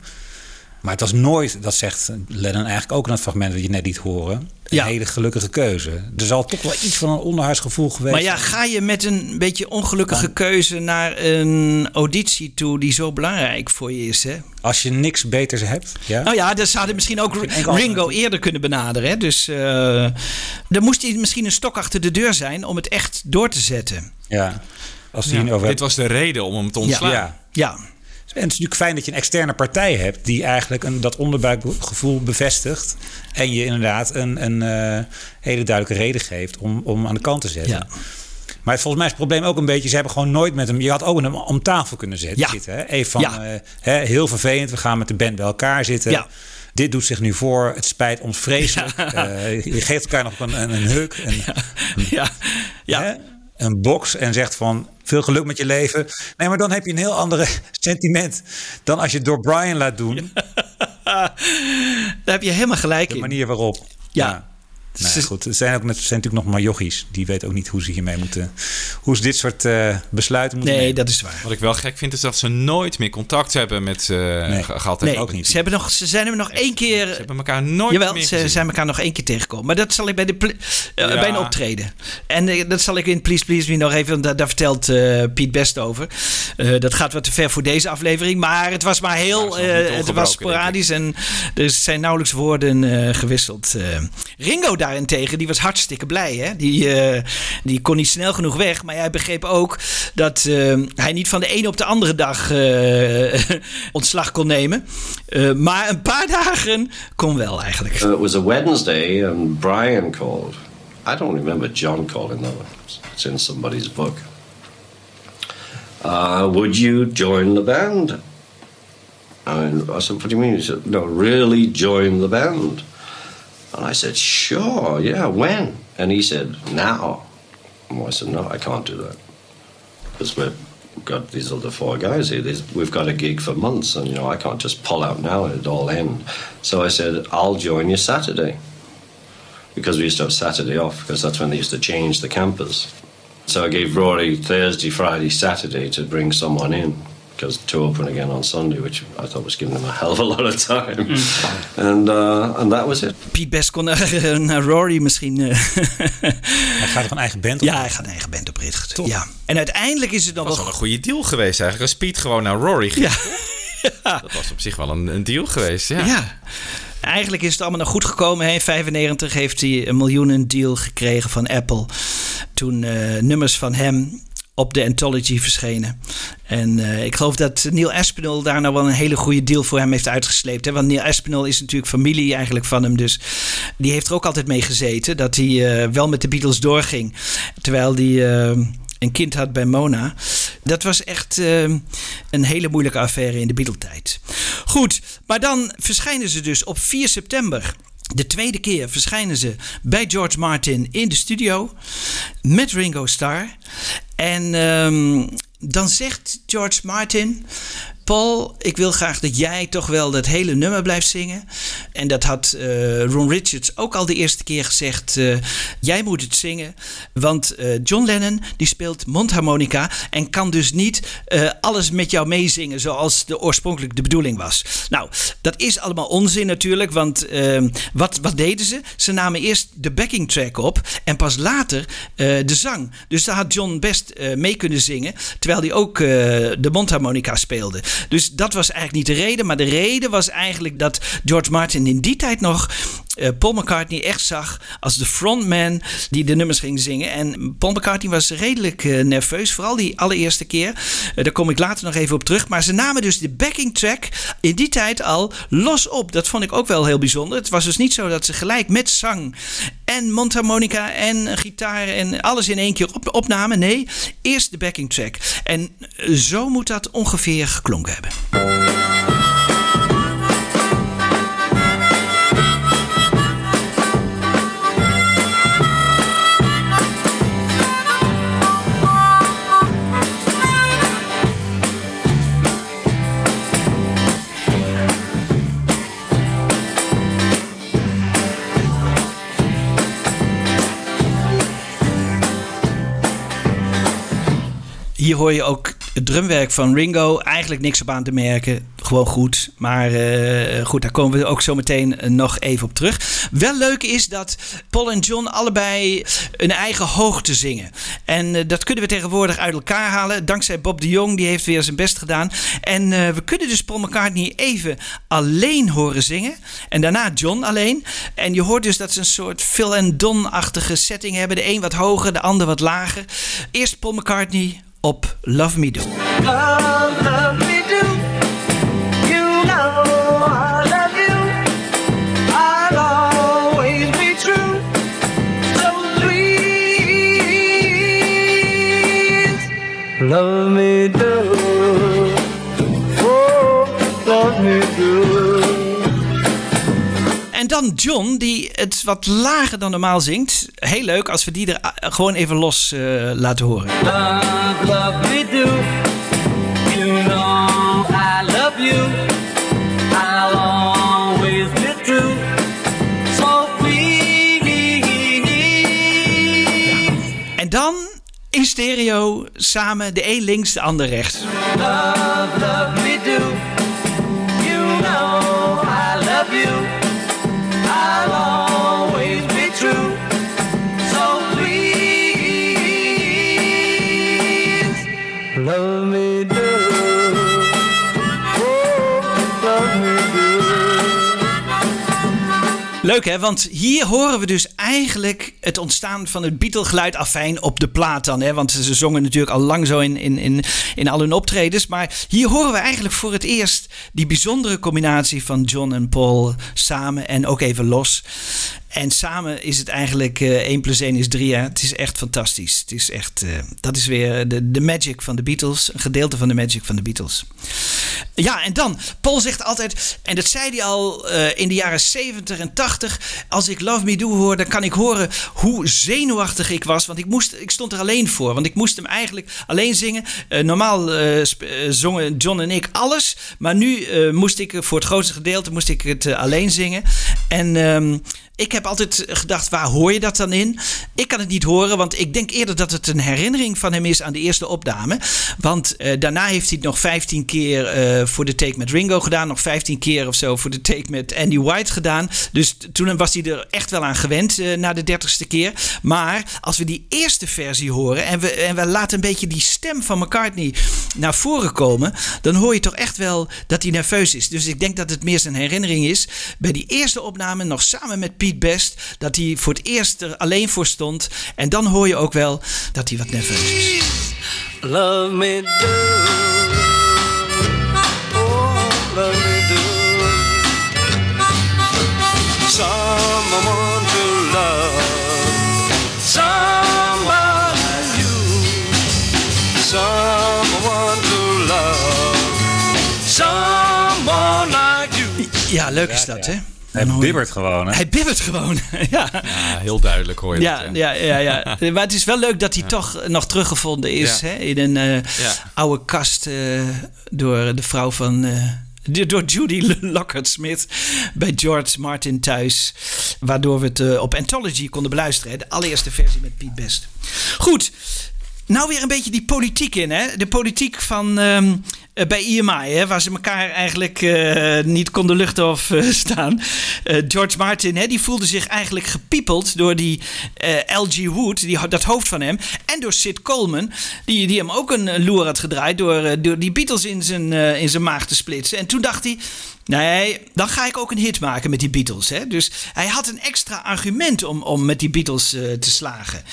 Maar het was nooit, dat zegt Lennon eigenlijk ook in het fragment... dat je net liet horen, een hele gelukkige keuze. Er zal toch wel iets van een onderhuisgevoel geweest
maar ja, ga je met een beetje ongelukkige keuze naar een auditie toe die zo belangrijk voor je is, hè?
Als je niks beters hebt, ja?
Nou ja, dan zouden misschien ook Ringo eerder kunnen benaderen. Hè? Dus eh dan moest hij misschien een stok achter de deur zijn om het echt door te zetten.
Ja. Als die
Ja,
over
dit was de reden om hem te ontslaan.
Ja.
ja.
En het is natuurlijk fijn dat je een externe partij hebt die eigenlijk een, dat onderbuikgevoel bevestigt. En je inderdaad een, een eh, hele duidelijke reden geeft om, om aan de kant te zetten.
Ja.
Maar volgens mij is het probleem ook een beetje, ze hebben gewoon nooit met hem. Je had ook met hem om tafel kunnen zetten.
Ja.
Zitten, hè? Even van,
Ja.
eh, hè, heel vervelend, we gaan met de band bij elkaar zitten.
Ja.
Dit doet zich nu voor, het spijt ons vreselijk. Eh, je geeft elkaar nog een, een, een huk. Een,
ja.
Hè? een box en zegt van veel geluk met je leven. Nee, maar dan heb je een heel andere [laughs] sentiment dan als je het door Brian laat doen. [laughs]
Daar heb je helemaal gelijk
De
in.
manier waarop.
Ja.
Nou, goed. Er zijn, ook net, er zijn natuurlijk nog maar jochies. Die weten ook niet hoe ze hiermee moeten... Hoe ze dit soort uh, besluiten moeten
Nee,
nemen.
dat is waar.
Wat ik wel gek vind, is dat ze nooit meer contact hebben met ze
Nee.
gehad.
Nee,
ook niet.
Ze, hebben nog, ze zijn er nog één keer... Ze
hebben elkaar nooit
Jawel,
meer
ze
gezien.
zijn elkaar nog één keer tegengekomen. Maar dat zal ik bij, de eh,
Ja.
bij een optreden. En eh, dat zal ik in Please Please Me nog even... want Daar, daar vertelt eh, Piet Best over. Eh, dat gaat wat te ver voor deze aflevering. Maar het was maar heel...
Ja, het
eh, was sporadisch en er zijn nauwelijks woorden eh, gewisseld. Eh, Ringo daarentegen, die was hartstikke blij. Hè? Die, eh, die kon niet snel genoeg weg. Maar hij begreep ook dat eh, hij niet van de ene op de andere dag eh, [laughs] ontslag kon nemen. Maar een paar dagen kon wel eigenlijk.
It was a Wednesday, and Brian called. I don't remember John calling though. It's in somebody's book. Uh, would you join the band? And I said, "What do you mean?" He said, "No, really join the band." And I said, "Sure, yeah. When?" And he said, "Now." And I said, "No, I can't do that because we've got these other four guys here. These, we've got a gig for months, and you know I can't just pull out now and it all end." So I said, "I'll join you Saturday." because we used to have Saturday off because that's when they used to change the campers. So I gave Rory Thursday, Friday, Saturday to bring someone in because to open again on Sunday, which I thought was giving them a hell of a lot of time, and uh, and that was it.
Piet Best kon naar, [laughs] naar Rory misschien. eh,
Hij gaat een eigen band op?
ja, hij gaat een eigen band oprichten. Ja. En uiteindelijk is het dan
Dat was
wel
wel een goede deal geweest eigenlijk. Als Piet gewoon naar Rory ging. [laughs] Dat was op zich wel een, een deal geweest, ja.
Ja. Eigenlijk is het allemaal nog goed gekomen. In 95 heeft hij een miljoenen deal gekregen van Apple. Toen eh, nummers van hem op de Anthology verschenen. En eh, ik geloof dat Neil Aspinall daar nou wel een hele goede deal voor hem heeft uitgesleept. Hè? Want Neil Aspinall is natuurlijk familie eigenlijk van hem. Dus die heeft er ook altijd mee gezeten. Dat hij eh, wel met de Beatles doorging. Terwijl hij eh, een kind had bij Mona. Dat was echt eh, een hele moeilijke affaire in de Beatle-tijd. Goed, maar dan verschijnen ze dus op 4 september. De tweede keer verschijnen ze bij George Martin in de studio met Ringo Starr. En ehm, dan zegt George Martin: Paul, ik wil graag dat jij toch wel dat hele nummer blijft zingen. En dat had eh, Ron Richards ook al de eerste keer gezegd. eh, jij moet het zingen. Want eh, John Lennon die speelt mondharmonica en kan dus niet alles met jou meezingen zoals de oorspronkelijk de bedoeling was. Nou, dat is allemaal onzin natuurlijk. Want eh, wat, wat deden ze? Ze namen eerst de backing track op en pas later de zang. Dus daar had John best mee kunnen zingen. Terwijl hij ook de mondharmonica speelde. Dus dat was eigenlijk niet de reden. Maar de reden was eigenlijk dat George Martin in die tijd nog eh, Paul McCartney echt zag als de frontman die de nummers ging zingen. En Paul McCartney was redelijk eh, nerveus, vooral die allereerste keer. Eh, daar kom ik later nog even op terug. Maar ze namen dus de backing track in die tijd al los op. Dat vond ik ook wel heel bijzonder. Het was dus niet zo dat ze gelijk met zang en mondharmonica en gitaar en alles in één keer op, opnamen. Nee, eerst de backing track. En zo moet dat ongeveer geklonken hebben. Hier hoor je ook het drumwerk van Ringo. Eigenlijk niks op aan te merken. Gewoon goed. Maar eh, goed, daar komen we ook zo meteen eh, nog even op terug. Wel leuk is dat Paul en John allebei een eigen hoogte zingen. En eh, dat kunnen we tegenwoordig uit elkaar halen. Dankzij Bob de Jong, die heeft weer zijn best gedaan. En we kunnen dus Paul McCartney even alleen horen zingen. En daarna John alleen. En je hoort dus dat ze een soort Phil en Don-achtige setting hebben. De een wat hoger, de ander wat lager. Eerst Paul McCartney op Love Me Do.
Love, me love you.
dan John, die het wat lager dan normaal zingt. Heel leuk als we die er eh, gewoon even los eh, laten horen.
You know I love you. En dan in
stereo samen de een links, de ander rechts. Leuk hè, want hier horen we dus eigenlijk het ontstaan van het Beatle-geluid afijn op de plaat dan. Hè? Want ze zongen natuurlijk al lang zo in, in, in, in al hun optredens. Maar hier horen we eigenlijk voor het eerst die bijzondere combinatie van John en Paul samen en ook even los. En samen is het eigenlijk eh 1 plus 1 is 3. Hè? Het is echt fantastisch. Het is echt, eh, dat is weer de, de magic van de Beatles. Een gedeelte van de magic van de Beatles. Ja, en dan, Paul zegt altijd, en dat zei hij al eh, in de jaren 70 en 80. Als ik Love Me Do hoor, dan kan ik horen hoe zenuwachtig ik was. Want ik, moest, ik stond er alleen voor. Want ik moest hem eigenlijk alleen zingen. Normaal zongen John en ik alles. Maar nu moest ik voor het grootste gedeelte moest ik het alleen zingen. En ehm, ik heb altijd gedacht, waar hoor je dat dan in? Ik kan het niet horen, want ik denk eerder dat het een herinnering van hem is aan de eerste opname. Want eh, daarna heeft hij het nog 15 keer eh, voor de take met Ringo gedaan. Nog 15 keer of zo voor de take met Andy White gedaan. Dus toen was hij er echt wel aan gewend eh, na de dertigste keer. Maar als we die eerste versie horen en we, en we laten een beetje die stem van McCartney naar voren komen, dan hoor je toch echt wel dat hij nerveus is. Dus ik denk dat het meer zijn herinnering is. Bij die eerste opname, nog samen met Pete Best, dat hij voor het eerst er alleen voor stond. En dan hoor je ook wel dat hij wat nerveus is.
Love me do. Oh, love me do. Someone to love. Someone like you. Someone to love. Someone like you.
Ja, leuk is dat, hè?
Hij bibbert gewoon, hè?
Hij bibbert gewoon, [laughs] ja.
Ja, heel duidelijk hoor je
Ja,
dat.
ja, ja, ja. [laughs] Maar het is wel leuk dat hij toch nog teruggevonden is
Ja.
hè, in een eh,
Ja.
oude kast eh, door de vrouw van. eh, door Judy Lockhart Smith bij George Martin thuis. Waardoor we het op Anthology konden beluisteren. Hè, de allereerste versie met Piet Best. Goed, nou weer een beetje die politiek in. Hè? De politiek van ehm, eh, bij EMI, hè? waar ze elkaar eigenlijk eh, niet konden luchten of eh, [laughs] staan. Eh, George Martin, hè, die voelde zich eigenlijk gepiepeld door die eh, LG Wood, die, dat hoofd van hem. En door Sid Coleman, die, die hem ook een eh, loer had gedraaid door, eh, door die Beatles in zijn, eh, in zijn maag te splitsen. En toen dacht hij, nee, dan ga ik ook een hit maken met die Beatles. Hè? Dus hij had een extra argument om, om met die Beatles eh, te slagen.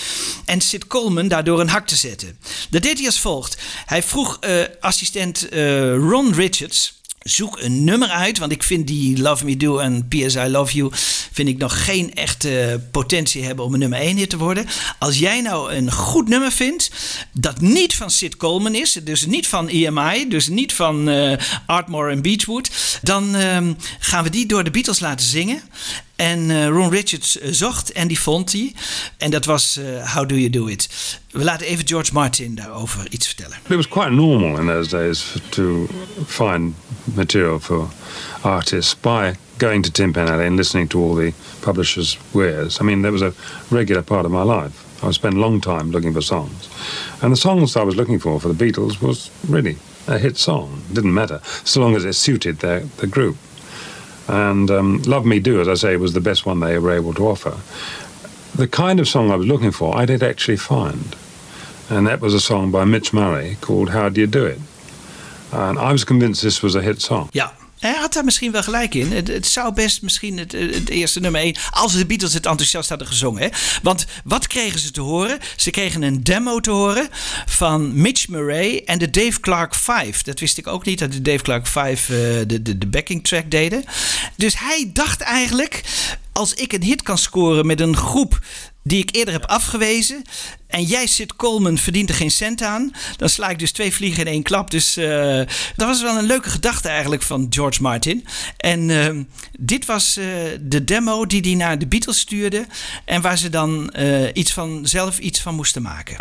En Sid Coleman daardoor een hak te zetten. Dat deed hij als volgt. Hij vroeg eh, assistent eh, Ron Richards... Zoek een nummer uit, want ik vind die Love Me Do en P.S. I Love You... vind ik nog geen echte potentie hebben om een nummer 1 hit te worden. Als jij nou een goed nummer vindt, dat niet van Sid Coleman is... dus niet van EMI, dus niet van eh Artmore en Beechwood... dan ehm, gaan we die door de Beatles laten zingen... En eh, Ron Richards eh, zocht en die vond hij. En dat was eh, How Do You Do It. We laten even George Martin daarover iets vertellen.
It was quite normal in those days to find material for artists by going to Tim Penn Alley and listening to all the publishers' wares. I mean, that was a regular part of my life. I would spend a long time looking for songs. And the songs I was looking for for the Beatles was really a hit song. It didn't matter, so long as it suited their, the group. And um, Love Me Do, as I say, was the best one they were able to offer. The kind of song I was looking for, I did actually find. And that was a song by Mitch Murray called How Do You Do It? And I was convinced this was a hit song.
Ja. Hij had daar misschien wel gelijk in. Het, zou best misschien het, het eerste nummer 1. Als de Beatles het enthousiast hadden gezongen. Hè? Want wat kregen ze te horen? Ze kregen een demo te horen van Mitch Murray en de Dave Clark 5. Dat wist ik ook niet, dat de Dave Clark 5 eh, de, de, de backing track deden. Dus hij dacht eigenlijk. Als ik een hit kan scoren met een groep die ik eerder heb afgewezen. En jij zit Coleman verdient er geen cent aan. Dan sla ik dus twee vliegen in één klap. Dus eh, dat was wel een leuke gedachte eigenlijk van George Martin. En eh, dit was eh, de demo die hij naar de Beatles stuurde. En waar ze dan eh, iets van, zelf iets van moesten maken.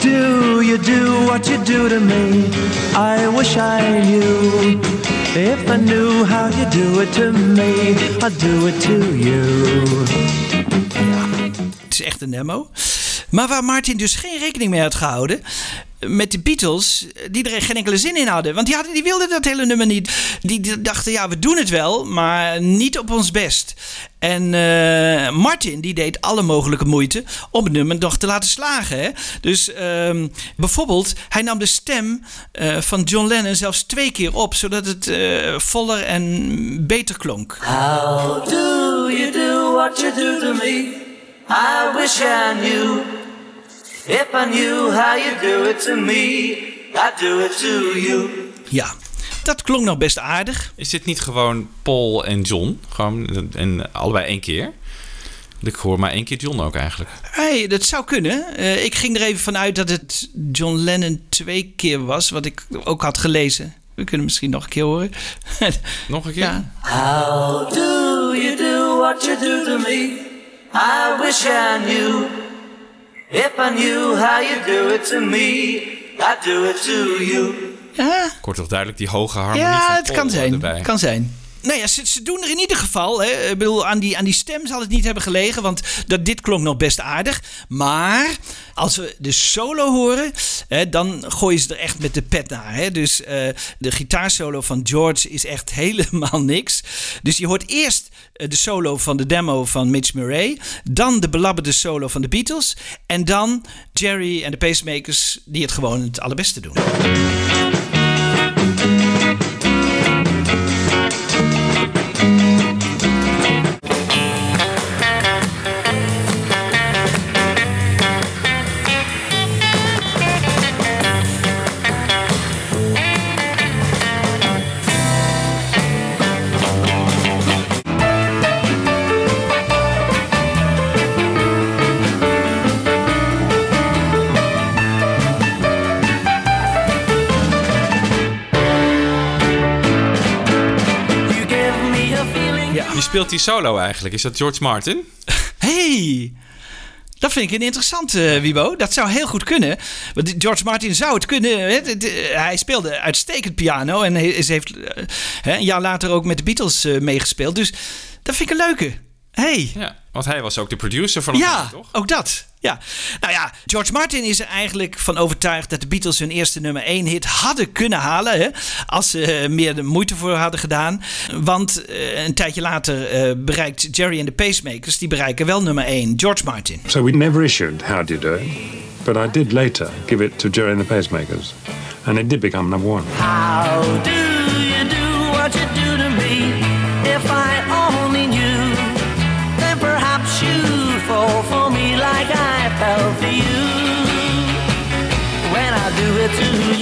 Do you do what you do to me? I wish I knew
If I knew how you do it to me, I'd do it to you.
Het is echt een demo. Maar waar Martin dus geen rekening mee had gehouden. Met de Beatles, die er geen enkele zin in hadden. Want die, hadden, die wilden dat hele nummer niet. Die, dachten, ja, we doen het wel, maar niet op ons best. En eh, Martin, die deed alle mogelijke moeite om het nummer nog te laten slagen. Hè? Dus ehm, bijvoorbeeld, hij nam de stem eh, van John Lennon zelfs twee keer op, zodat het eh, voller en beter klonk.
How do you do what you do to me? I wish I knew. If I knew how you do it to me, I'd do it to you.
Ja, dat klonk nog best aardig.
Is dit niet gewoon Paul en John? Gewoon en allebei één keer? Ik hoor maar één keer John ook eigenlijk.
Hey, dat zou kunnen. Eh, ik ging er even vanuit dat het John Lennon twee keer was, wat ik ook had gelezen. We kunnen misschien nog een keer horen. [laughs]
nog een keer?
Ja.
How do you do what you do to me? I wish I knew. If I knew how you do it to me, I'd do it to you.
Ja,
Ik hoor toch duidelijk die hoge harmonie
ja
van
het
Paul
kan zijn.
erbij.
Kan zijn. Nou ja, ze, doen er in ieder geval. Hè. Ik bedoel, aan die, aan die stem zal het niet hebben gelegen, want dat, dit klonk nog best aardig. Maar als we de solo horen, hè, dan gooien ze er echt met de pet naar. Hè. Dus eh, de gitaarsolo van George is echt [laughs] helemaal niks. Dus je hoort eerst eh, de solo van de demo van Mitch Murray, dan de belabberde solo van de Beatles en dan Jerry en de Pacemakers die het gewoon het allerbeste doen.
Speelt die solo eigenlijk? Is dat George Martin? [laughs]
Hey, dat vind ik een interessante, eh, Wibo. Dat zou heel goed kunnen. Want George Martin zou het kunnen. Hij speelde uitstekend piano. En heeft eh, een jaar later ook met de Beatles eh, meegespeeld. Dus dat vind ik een leuke. Hey.
Ja, want hij was ook de producer van het
Ja,
nummer, toch?
ook dat. Ja. Nou ja, George Martin is er eigenlijk van overtuigd dat de Beatles hun eerste nummer 1 hit hadden kunnen halen. Hè, als ze eh, meer de moeite voor hadden gedaan. Want eh, een tijdje later eh, bereikt Jerry en de Pacemakers, die bereiken wel nummer 1. George Martin.
So we never issued How Do You Do It, but I did later give it to Jerry and the Pacemakers, and it did become number one.
How do you do what you do to me? If I When I do it to you.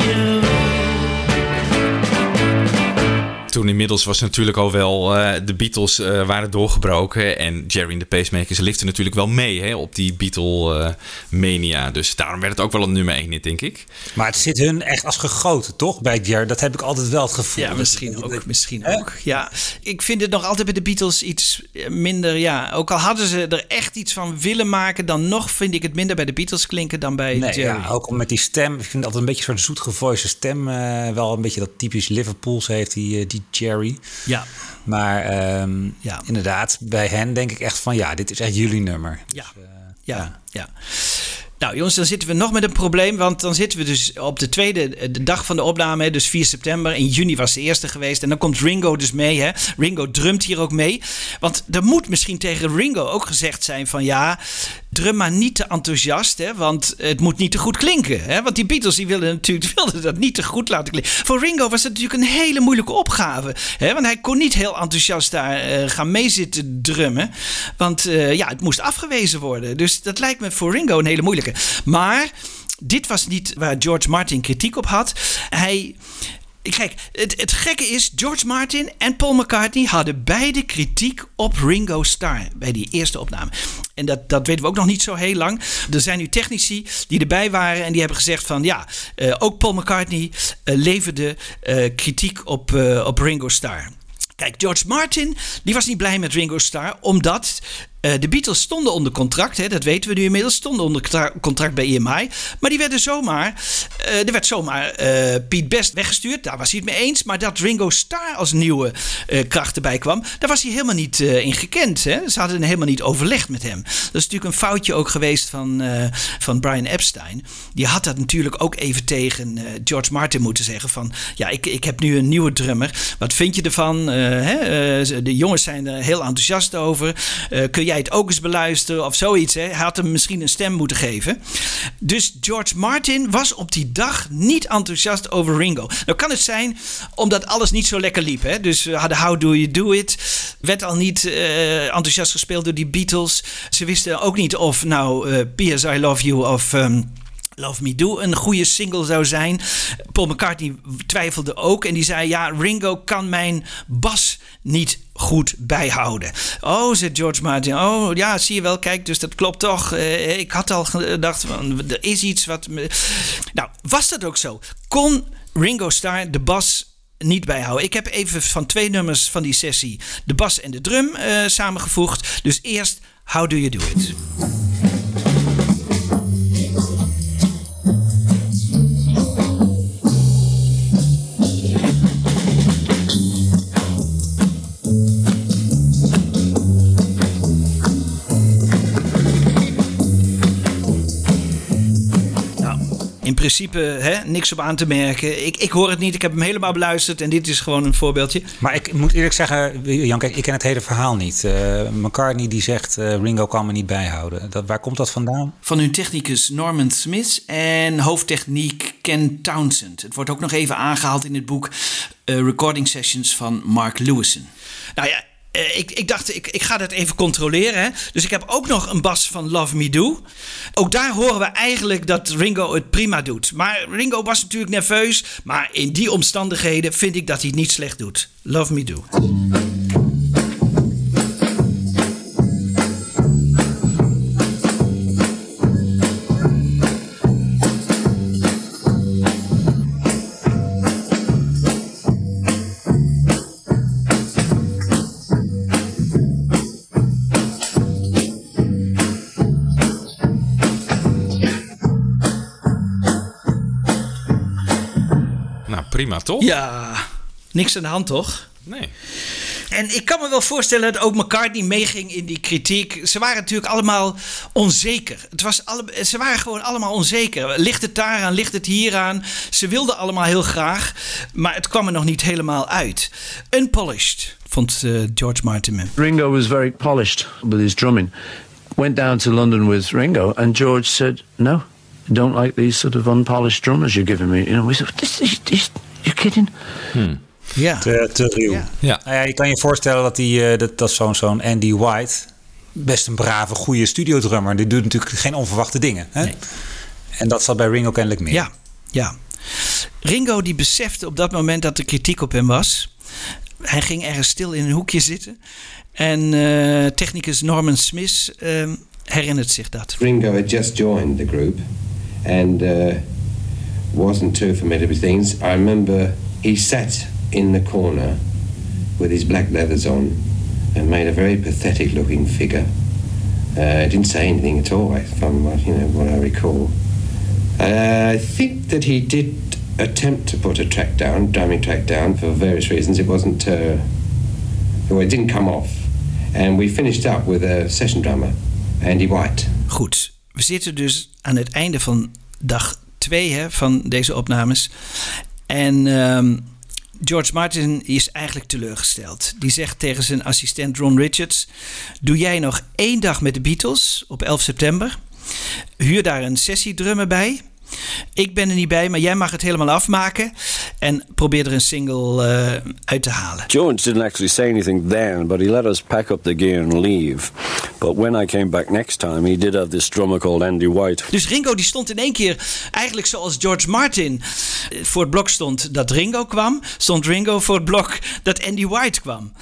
Toen inmiddels was natuurlijk al wel eh, de Beatles eh, waren doorgebroken. En Jerry en de Pacemakers liften natuurlijk wel mee hè, op die Beatle-mania. dus daarom werd het ook wel een nummer 1 hit, denk ik.
Maar het zit hun echt als gegoten, toch? Bij Jerry. Dat heb ik altijd wel het gevoel.
Ja, misschien ook. Misschien ook. Ja, ik vind het nog altijd bij de Beatles iets eh, minder. Ja, ook al hadden ze er echt iets van willen maken, dan nog vind ik het minder bij de Beatles klinken dan bij
Nee,
Jerry.
ja, ook met die stem. Ik vind het altijd een beetje een soort zoetgevoiste stem. eh, wel een beetje dat typisch Liverpools heeft, die, eh, die Jerry.
Ja.
Maar ehm, inderdaad, bij hen denk ik echt van ja, dit is echt jullie nummer.
Ja. ja, ja. Nou jongens, dan zitten we nog met een probleem. Want dan zitten we dus op de tweede de dag van de opname. Dus 4 september. In juni was de eerste geweest. En dan komt Ringo dus mee. Hè. Ringo drumt hier ook mee. Want er moet misschien tegen Ringo ook gezegd zijn van... Ja, drum maar niet te enthousiast. Hè, want het moet niet te goed klinken. Hè. Want die Beatles die wilden natuurlijk [laughs] wilden dat niet te goed laten klinken. Voor Ringo was het natuurlijk een hele moeilijke opgave. Hè, want hij kon niet heel enthousiast daar eh, gaan meezitten drummen. Want eh, ja, het moest afgewezen worden. Dus dat lijkt me voor Ringo een hele moeilijke. Maar dit was niet waar George Martin kritiek op had. Hij. Kijk, het, het gekke is, George Martin en Paul McCartney hadden beide kritiek op Ringo Starr bij die eerste opname. En dat, dat weten we ook nog niet zo heel lang. Er zijn nu technici die erbij waren en die hebben gezegd van ja, eh, ook Paul McCartney eh, leverde eh, kritiek op, eh, op Ringo Starr. Kijk, George Martin die was niet blij met Ringo Starr, omdat Eh, de Beatles stonden onder contract, hè, dat weten we nu inmiddels. Stonden onder contra- contract bij EMI. Maar die werden zomaar. eh, er werd zomaar eh Pete Best weggestuurd. Daar was hij het mee eens. Maar dat Ringo Starr als nieuwe eh, kracht erbij kwam. Daar was hij helemaal niet eh, in gekend. Hè? Ze hadden helemaal niet overlegd met hem. Dat is natuurlijk een foutje ook geweest van, eh, van Brian Epstein. Die had dat natuurlijk ook even tegen eh, George Martin moeten zeggen. Van ja, ik, ik heb nu een nieuwe drummer. Wat vind je ervan? Eh, hè? Eh, de jongens zijn er heel enthousiast over. Eh, kun jij ook eens beluisteren of zoiets? Hè? Hij had hem misschien een stem moeten geven. Dus George Martin was op die dag niet enthousiast over Ringo. Nou kan het zijn omdat alles niet zo lekker liep. Hè? Dus we hadden How Do You Do It. Werd al niet eh, enthousiast gespeeld door die Beatles. Ze wisten ook niet of nou eh P.S. I Love You of... ehm, Love Me Do een goede single zou zijn. Paul McCartney twijfelde ook en die zei: Ja, Ringo kan mijn bas niet goed bijhouden. Oh, zei George Martin. Oh, ja, zie je wel. Kijk, dus dat klopt toch. Eh, ik had al gedacht: er is iets wat. Nou, was dat ook zo? Kon Ringo Starr de bas niet bijhouden. Ik heb even van twee nummers van die sessie de bas en de drum eh, samengevoegd. Dus eerst How Do You Do It? Principe hè, niks op aan te merken. Ik, ik hoor het niet, ik heb hem helemaal beluisterd en dit is gewoon een voorbeeldje.
Maar ik moet eerlijk zeggen, Jan, kijk, ik ken het hele verhaal niet. Eh, McCartney die zegt, eh, Ringo kan me niet bijhouden. Dat, waar komt dat vandaan?
Van hun technicus Norman Smith en hoofdtechniek Ken Townsend. Het wordt ook nog even aangehaald in het boek eh, Recording Sessions van Mark Lewison. Nou ja, eh, ik, ik dacht, ik, ik ga dat even controleren. Hè? Dus ik heb ook nog een bas van Love Me Do. Ook daar horen we eigenlijk dat Ringo het prima doet. Maar Ringo was natuurlijk nerveus. Maar in die omstandigheden vind ik dat hij het niet slecht doet. Love Me Do.
Prima toch?
Ja, niks aan de hand toch?
Nee.
En ik kan me wel voorstellen dat ook McCartney meeging in die kritiek. Ze waren natuurlijk allemaal onzeker. Het was alle, ze waren gewoon allemaal onzeker. Ligt het daaraan, ligt het hieraan? Ze wilden allemaal heel graag, maar het kwam er nog niet helemaal uit. Unpolished, vond eh, George Martin.
Ringo was very polished with his drumming. Went down to London with Ringo, and George said, "No, I don't like these sort of unpolished drummers you're giving me." You know, we said, "This is, this, you're kidding."
Ja.
Te, te ruw.
Ja.
Ja.
Nou ja, je kan je voorstellen dat, die, eh, dat, dat zo'n zo'n Andy White... best een brave, goede studiodrummer... die doet natuurlijk geen onverwachte dingen. Hè? En dat zat bij Ringo kennelijk meer.
Ja, ja. Ringo die besefte op dat moment dat er kritiek op hem was. Hij ging ergens stil in een hoekje zitten. En eh, technicus Norman Smith eh, herinnert zich dat.
Ringo had just joined the group and uh, wasn't too familiar with things. I remember he sat in the corner with his black leathers on and made a very pathetic looking figure. Uh, didn't say anything at all, from what you know what I recall. Uh, I think that he did attempt to put a track down, drumming track down, for various reasons. It wasn't, uh, well, it didn't come off, and we finished up with a session drummer, Andy White.
Goed, we zitten dus aan het einde van dag 2 van deze opnames. En ehm, George Martin is eigenlijk teleurgesteld. Die zegt tegen zijn assistent Ron Richards: Doe jij nog één dag met de Beatles op 11 september? Huur daar een sessiedrummer bij. Ik ben er niet bij, maar jij mag het helemaal afmaken. En probeer er een single eh, uit te halen.
George didn't actually say anything then, but he let us pack up the gear and leave. But when I came back next time, he did have this drummer called Andy White.
Dus Ringo die stond in één keer eigenlijk zoals George Martin eh, voor het blok stond dat Ringo kwam, stond Ringo voor het blok dat Andy White kwam.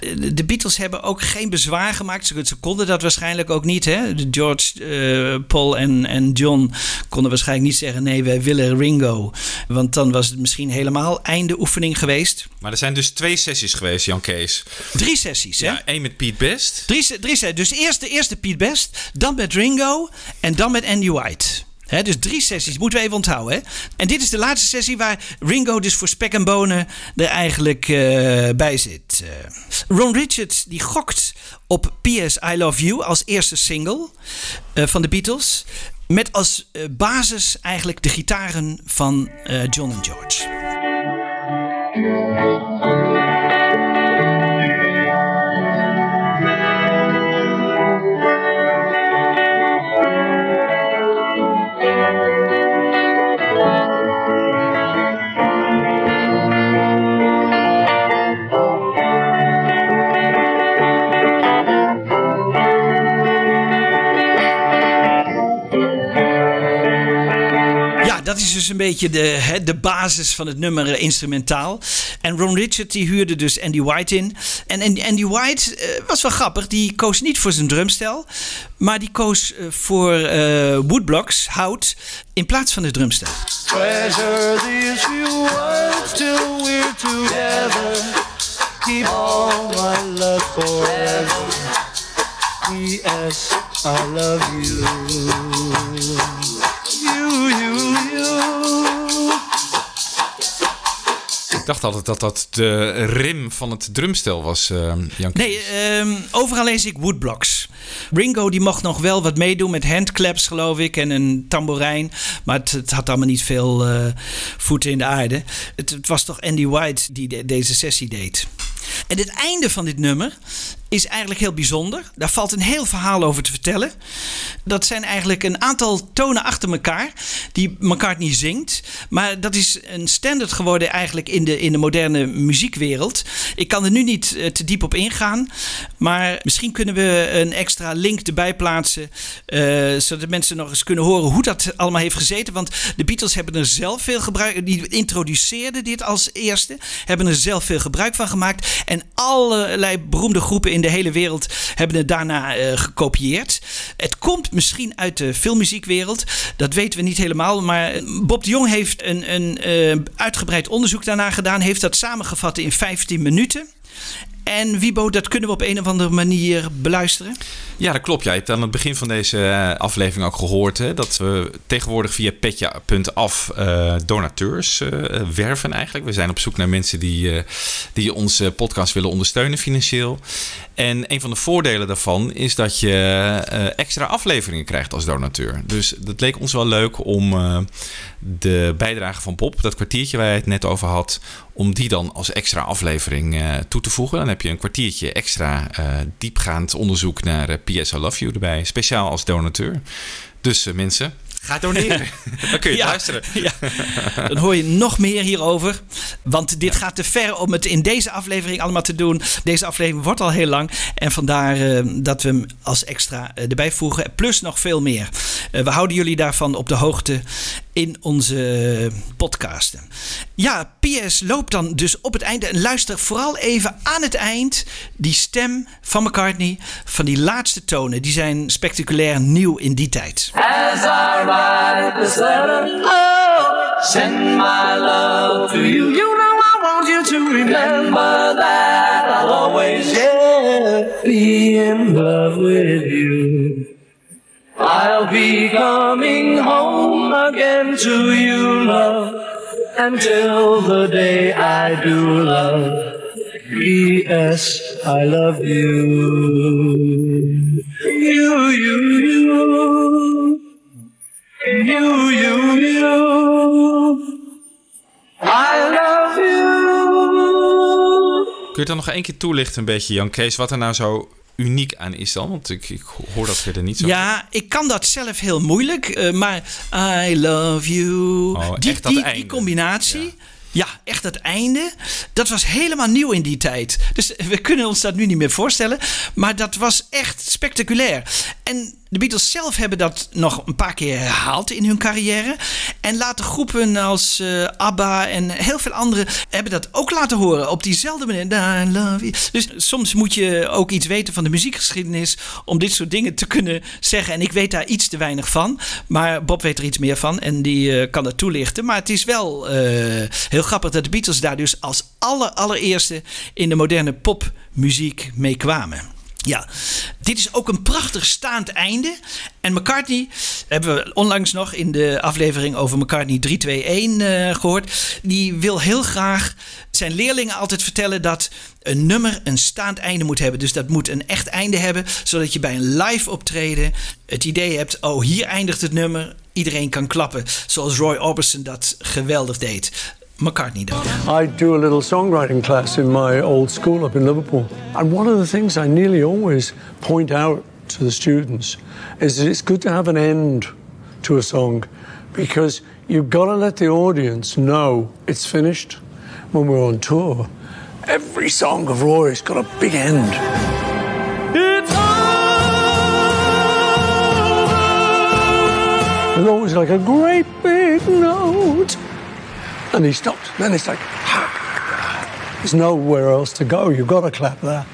Eh, De Beatles hebben ook geen bezwaar gemaakt. Ze, konden dat waarschijnlijk ook niet. Hè? George, Paul en, en John konden waarschijnlijk niet zeggen: nee, wij willen Ringo. Want dan was het misschien helemaal einde oefening geweest.
Maar er zijn dus twee sessies geweest, Jan Kees.
Drie sessies, hè?
Ja, één met Piet Best.
Drie, drie se- Dus eerst de eerste Piet Best, dan met Ringo en dan met Andy White. Hè, dus drie sessies, moeten we even onthouden. Hè? En dit is de laatste sessie waar Ringo dus voor spek en bonen er eigenlijk eh, bij zit. Eh, Ron Richards die gokt op P.S. I Love You als eerste single eh, van de Beatles. Met als eh, basis eigenlijk de gitaren van eh, John en George. Dat is dus een beetje de, de basis van het nummer eh, instrumentaal. En Ron Richard die huurde dus Andy White in. En Andy, White eh, was wel grappig. Die koos niet voor zijn drumstel. Maar die koos eh, voor woodblocks, hout, in plaats van de drumstel.
Treasure these few words till we're together. Keep all my love forever. P.S. I love you.
Ik dacht altijd dat dat de rim van het drumstel was, eh Jan.
Nee, ehm, overal lees ik woodblocks. Ringo die mocht nog wel wat meedoen met handclaps, geloof ik, en een tamboerijn. Maar het, het had allemaal niet veel eh, voeten in de aarde. Het, het was toch Andy White die de- deze sessie deed. En het einde van dit nummer is eigenlijk heel bijzonder. Daar valt een heel verhaal over te vertellen. Dat zijn eigenlijk een aantal tonen achter elkaar die McCartney zingt. Maar dat is een standaard geworden eigenlijk in de, in de moderne muziekwereld. Ik kan er nu niet eh, te diep op ingaan. Maar misschien kunnen we een extra link erbij plaatsen. eh, zodat mensen nog eens kunnen horen hoe dat allemaal heeft gezeten. Want de Beatles hebben er zelf veel gebruik... Die introduceerden dit als eerste. Hebben er zelf veel gebruik van gemaakt. En allerlei beroemde groepen in de hele wereld hebben het daarna eh, gekopieerd. Het komt misschien uit de filmmuziekwereld. Dat weten we niet helemaal. Maar Bob de Jong heeft een, een eh, uitgebreid onderzoek daarna gedaan. Heeft dat samengevat in 15 minuten. En Wiebo, dat kunnen we op een of andere manier beluisteren.
Ja, dat klopt. Jij hebt aan het begin van deze eh, aflevering ook gehoord hè, dat we tegenwoordig via petje.af eh donateurs werven eigenlijk. We zijn op zoek naar mensen die, die onze podcast willen ondersteunen financieel. En een van de voordelen daarvan is dat je eh, extra afleveringen krijgt als donateur. Dus dat leek ons wel leuk om eh, de bijdrage van Bob, dat kwartiertje waar je het net over had, om die dan als extra aflevering eh, toe te voegen. Dan heb je een kwartiertje extra diepgaand onderzoek naar PS I Love You erbij, speciaal als donateur. Dus mensen, ga doneren. [laughs] dan kun je
Ja,
luisteren.
ja. Dan hoor je nog meer hierover. Want dit gaat te ver om het in deze aflevering allemaal te doen. Deze aflevering wordt al heel lang. En vandaar eh, dat we hem als extra eh, erbij voegen. Plus nog veel meer. Eh, we houden jullie daarvan op de hoogte in onze podcasten. Ja, PS loopt dan dus op het einde. En luister vooral even aan het eind die stem van McCartney. Van die laatste tonen. Die zijn spectaculair nieuw in die tijd.
As I write this letter, oh, send my love to you. You know I want you to remember that I'll always, yeah, be in love with you. I'll be coming home again to you, love, until the day I do love. P.S. I love you. You, you, you. You, you, you. I love you.
Kun je dan nog één keer toelichten, een beetje, Jan Kees, wat er nou zo uniek aan is dan? Want ik, ik hoor dat verder niet zo.
Ja, ik kan dat zelf heel moeilijk. eh, maar I love you.
Oh,
die,
echt dat
die,
einde.
die combinatie. Ja. echt dat einde. Dat was helemaal nieuw in die tijd. Dus we kunnen ons dat nu niet meer voorstellen. Maar dat was echt spectaculair. En de Beatles zelf hebben dat nog een paar keer herhaald in hun carrière. En laten groepen als eh, ABBA en heel veel anderen hebben dat ook laten horen op diezelfde manier. Dus soms moet je ook iets weten van de muziekgeschiedenis om dit soort dingen te kunnen zeggen. En ik weet daar iets te weinig van. Maar Bob weet er iets meer van en die eh, kan het toelichten. Maar het is wel eh, heel grappig dat de Beatles daar dus als aller, allereerste in de moderne popmuziek mee kwamen. Ja, dit is ook een prachtig staand einde. En McCartney, hebben we onlangs nog in de aflevering over McCartney 321 uh, gehoord. Die wil heel graag zijn leerlingen altijd vertellen dat een nummer een staand einde moet hebben. Dus dat moet een echt einde hebben, zodat je bij een live optreden het idee hebt: oh, hier eindigt het nummer. Iedereen kan klappen, zoals Roy Orbison dat geweldig deed. McCartney dan.
I do a little songwriting class in my old school up in Liverpool. And one of the things I nearly always point out to the students is that it's good to have an end to a song because you've got to let the audience know it's finished. When we're on tour, every song of Roy's got a big end.
It's
There's always like a great big note. And he stops. Then it's like, there's nowhere else to go. You've got to clap that.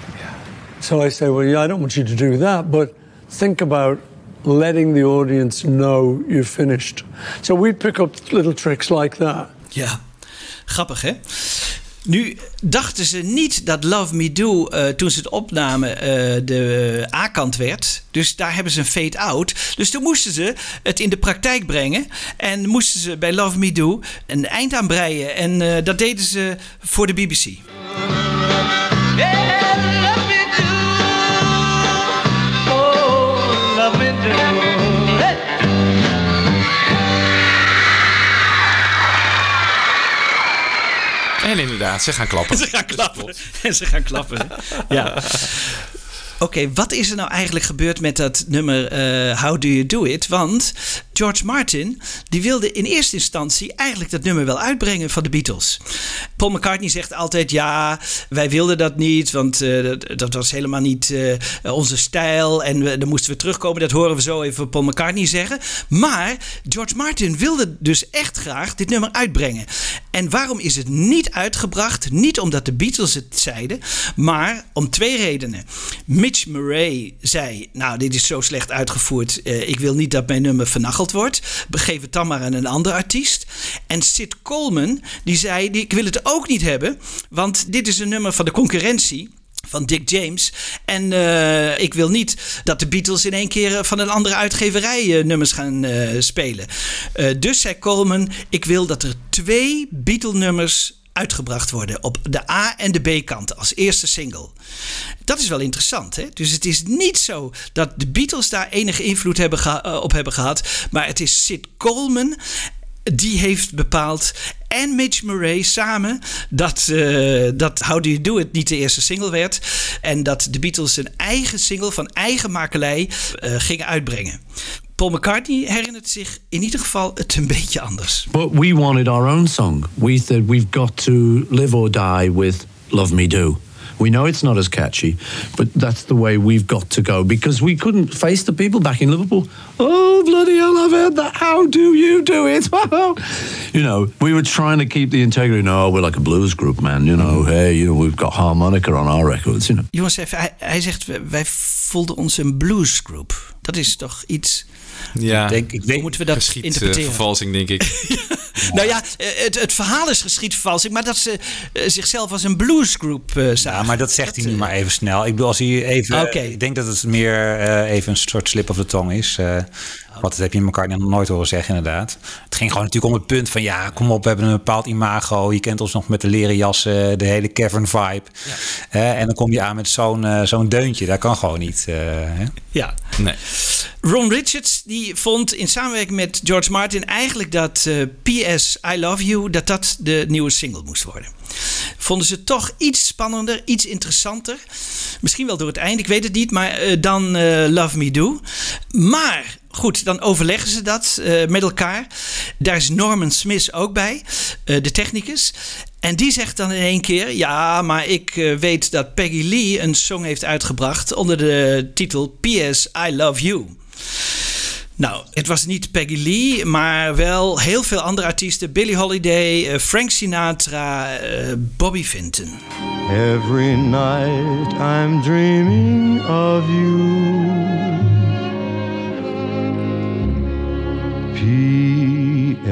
So I say, well, yeah, I don't want you to do that, but think about letting the audience know you've finished. So we pick up little tricks like that.
Ja, grappig hè? Nu dachten ze niet dat Love Me Do, uh, toen ze het opnamen, uh, de A-kant werd. Dus daar hebben ze een fade-out. Dus toen moesten ze het in de praktijk brengen. En moesten ze bij Love Me Do een eind aan breien. En uh, dat deden ze voor de BBC.
Inderdaad, ze gaan klappen.
ze gaan klappen. En ze gaan klappen. ja. Oké, okay, wat is er nou eigenlijk gebeurd met dat nummer uh, How Do You Do It? Want George Martin die wilde in eerste instantie eigenlijk dat nummer wel uitbrengen van de Beatles. Paul McCartney zegt altijd ja, wij wilden dat niet, want uh, dat, dat, was helemaal niet uh, onze stijl en we, dan moesten we terugkomen. Dat horen we zo even Paul McCartney zeggen. Maar George Martin wilde dus echt graag dit nummer uitbrengen. En waarom is het niet uitgebracht? Niet omdat de Beatles het zeiden, maar om twee redenen. Mitch Murray zei: Nou, dit is zo slecht uitgevoerd. Uh, ik wil niet dat mijn nummer vernacheld wordt. Begeef het dan maar aan een ander artiest. En Sid Coleman, die zei: Ik wil het ook niet hebben, want dit is een nummer van de concurrentie van Dick James. En uh, ik wil niet dat de Beatles in één keer van een andere uitgeverij uh, nummers gaan spelen. dus zei Coleman: Ik wil dat er twee Beatle-nummers uitgebracht worden op de A- en de B-kant als eerste single. Dat is wel interessant. Hè? Dus het is niet zo dat de Beatles daar enige invloed hebben op hebben gehad, maar het is Sid Coleman die heeft bepaald en Mitch Murray samen dat, uh, dat How Do You Do It niet de eerste single werd. En dat de Beatles een eigen single van eigen makelij uh, gingen uitbrengen. Paul McCartney herinnert zich in ieder geval het een beetje anders.
But we wanted our own song. We said we've got to live or die with Love Me Do. We know it's not as catchy, but that's the way we've got to go because we couldn't face the people back in Liverpool. Oh, bloody hell, I've heard that. How do you do it? [laughs] you know, we were trying to keep the integrity. No, we're like a blues group, man. You know, hey, you know, we've got harmonica on our records, you know.
Jongens, hij zegt, wij voelden ons een blues group. Dat is toch iets...
Ja,
denk, ik weet, moeten we dat
geschied,
interpreteren?
Uh, vervalsing, denk ik. [laughs] [laughs]
nou ja, het, het, verhaal is geschiedvervalsing, maar dat ze uh, zichzelf als een bluesgroep uh, zagen.
Ja, maar dat zegt dat, hij nu maar even snel. Ik bedoel, als hij even. Okay. Ik denk dat het meer even een soort slip of the tong is. Want dat heb je elkaar nog nooit horen zeggen, inderdaad. Het ging gewoon natuurlijk om het punt van... ja, kom op, we hebben een bepaald imago. Je kent ons nog met de leren jassen, de hele cavern-vibe. Ja. Uh, en dan kom je aan met zo'n uh, zo'n deuntje. Dat kan gewoon niet. Uh, hè?
Ja.
Nee.
Ron Richards die vond in samenwerking met George Martin... eigenlijk dat P.S. I Love You... dat dat de nieuwe single moest worden. Vonden ze toch iets spannender, iets interessanter. Misschien wel door het einde, ik weet het niet. Maar dan Love Me Do. Maar goed, dan overleggen ze dat eh, met elkaar. Daar is Norman Smith ook bij, eh, de technicus. En die zegt dan in één keer: Ja, maar ik eh, weet dat Peggy Lee een song heeft uitgebracht onder de titel PS I Love You. Nou, het was niet Peggy Lee, maar wel heel veel andere artiesten: Billie Holiday, Frank Sinatra, Bobby Vinton.
Every night I'm dreaming of you. P.S.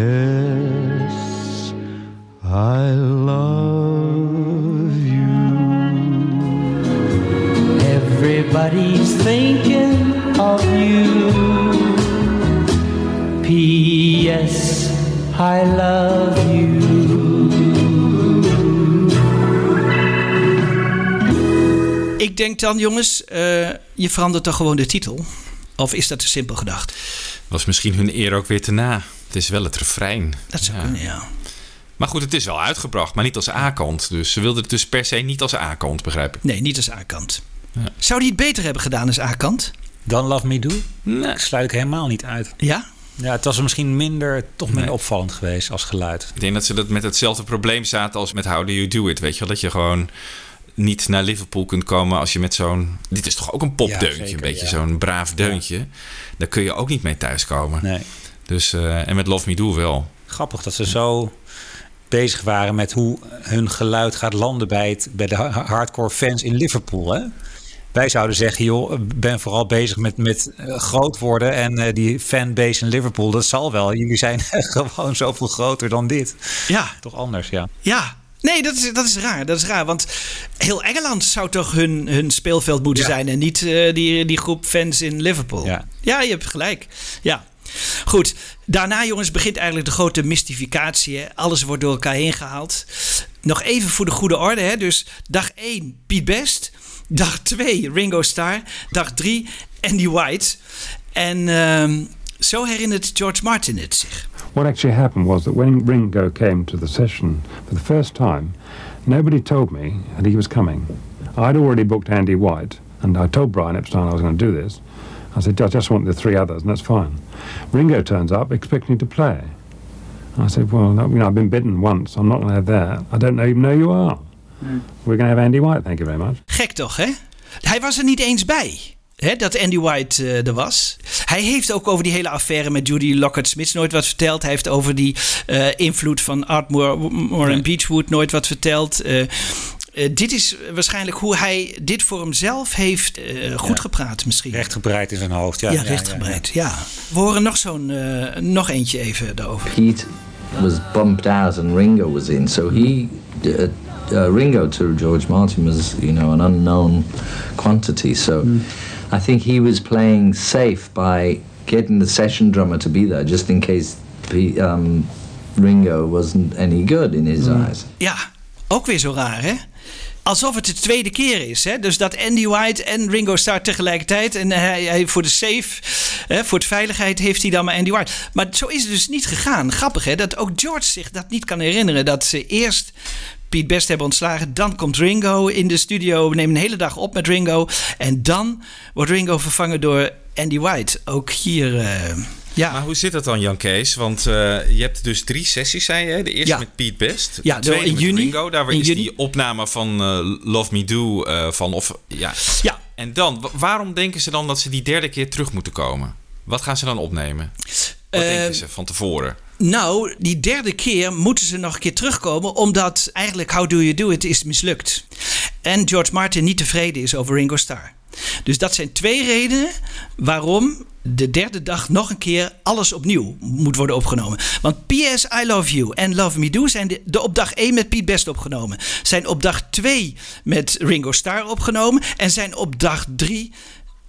I love you.
Everybody's thinking of you. P.S. I love you.
Ik denk dan, jongens, eh, je verandert toch gewoon de titel? Of is dat te simpel gedacht?
Was misschien hun eer ook weer te na. Het is wel het refrein.
Dat zou kunnen, ja.
Maar goed, het is wel uitgebracht, maar niet als A-kant. Dus ze wilden het dus per se niet als A-kant, begrijp ik.
Nee, niet als A-kant. Zou die het beter hebben gedaan als A-kant?
Dan Love Me Do? Nee. Ik sluit ik helemaal niet uit.
Ja?
Ja, het was misschien minder, toch minder opvallend geweest als geluid.
Ik denk dat ze dat met hetzelfde probleem zaten als met How Do You Do It. Weet je wel, dat je gewoon niet naar Liverpool kunt komen als je met zo'n... Dit is toch ook een popdeuntje,
Ja, zeker,
een beetje
ja.
zo'n braaf deuntje. Daar kun je ook niet mee thuiskomen.
Nee.
Dus, eh, en met Love Me Do wel.
Grappig dat ze zo bezig waren met hoe hun geluid gaat landen bij, het, bij de ha- hardcore fans in Liverpool. Hè? Wij zouden zeggen, joh, ben vooral bezig met, met eh, groot worden en eh, die fanbase in Liverpool, dat zal wel. Jullie zijn [laughs] gewoon zoveel groter dan dit.
Ja.
Toch anders, ja.
Ja. Nee, dat is, dat is raar. Dat is raar. Want heel Engeland zou toch hun, hun speelveld moeten zijn. En niet eh, die, die groep fans in Liverpool. Ja. je hebt gelijk. Ja. Goed. Daarna, jongens, begint eigenlijk de grote mystificatie. Hè. Alles wordt door elkaar heen gehaald. Nog even voor de goede orde. Hè. Dus dag 1, Piet Best. Dag 2, Ringo Starr. Dag 3, Andy White. En ehm, zo herinnert George Martin het zich.
What actually happened was that when Ringo came to the session for the first time, nobody told me that he was coming. I'd already booked Andy White, and I told Brian Epstein I was going to do this. I said, I just want the three others, and that's fine. Ringo turns up expecting to play. I said, well, no, you know, I've been bitten once. I'm not going to have that. I don't know even know you are. We're going to have Andy White, thank you very much.
Gek toch, hè? Hij was er niet eens bij. Hè, dat Andy White eh, er was. Hij heeft ook over die hele affaire met Judy Lockhart-Smith nooit wat verteld. Hij heeft over die eh, invloed van Art Moore, Moore en Beechwood nooit wat verteld. Eh, dit is waarschijnlijk hoe hij dit voor hemzelf heeft eh, goed gepraat misschien.
Rechtgebreid in zijn hoofd. Ja,
Ja, rechtgebreid, ja. We horen nog zo'n, eh, nog eentje even daarover.
Pete was bumped out and Ringo was in, so he, uh, uh, Ringo to George Martin was, you know, an unknown quantity. So I think he was playing safe by getting the session drummer to be there, just in case P- um, Ringo wasn't any good in his eyes.
Ja, ook weer zo raar, hè? Alsof het de tweede keer is. Hè? Dus dat Andy White en Ringo Starr tegelijkertijd. En hij, hij voor de safe, hè, voor de veiligheid, heeft hij dan maar Andy White. Maar zo is het dus niet gegaan. Grappig hè, dat ook George zich dat niet kan herinneren. Dat ze eerst Piet Best hebben ontslagen. Dan komt Ringo in de studio. We nemen een hele dag op met Ringo. En dan wordt Ringo vervangen door Andy White. Ook hier... eh, ja.
Maar hoe zit dat dan, Jan Kees? Want eh, je hebt dus drie sessies, zei je. De eerste
Ja.
met Pete Best.
Ja,
de tweede
in
met
juni.
Ringo. Daar
In
is
juni.
die opname van eh, Love Me Do van. Of, ja.
ja.
En dan, wa- waarom denken ze dan dat ze die derde keer terug moeten komen? Wat gaan ze dan opnemen? Wat denken ze van tevoren?
Nou, die derde keer moeten ze nog een keer terugkomen, omdat eigenlijk How Do You Do It is mislukt. En George Martin niet tevreden is over Ringo Starr. Dus dat zijn twee redenen waarom de derde dag nog een keer alles opnieuw moet worden opgenomen. Want PS I Love You en Love Me Do zijn de, op dag 1 met Pete Best opgenomen. Zijn op dag 2 met Ringo Starr opgenomen. En zijn op dag 3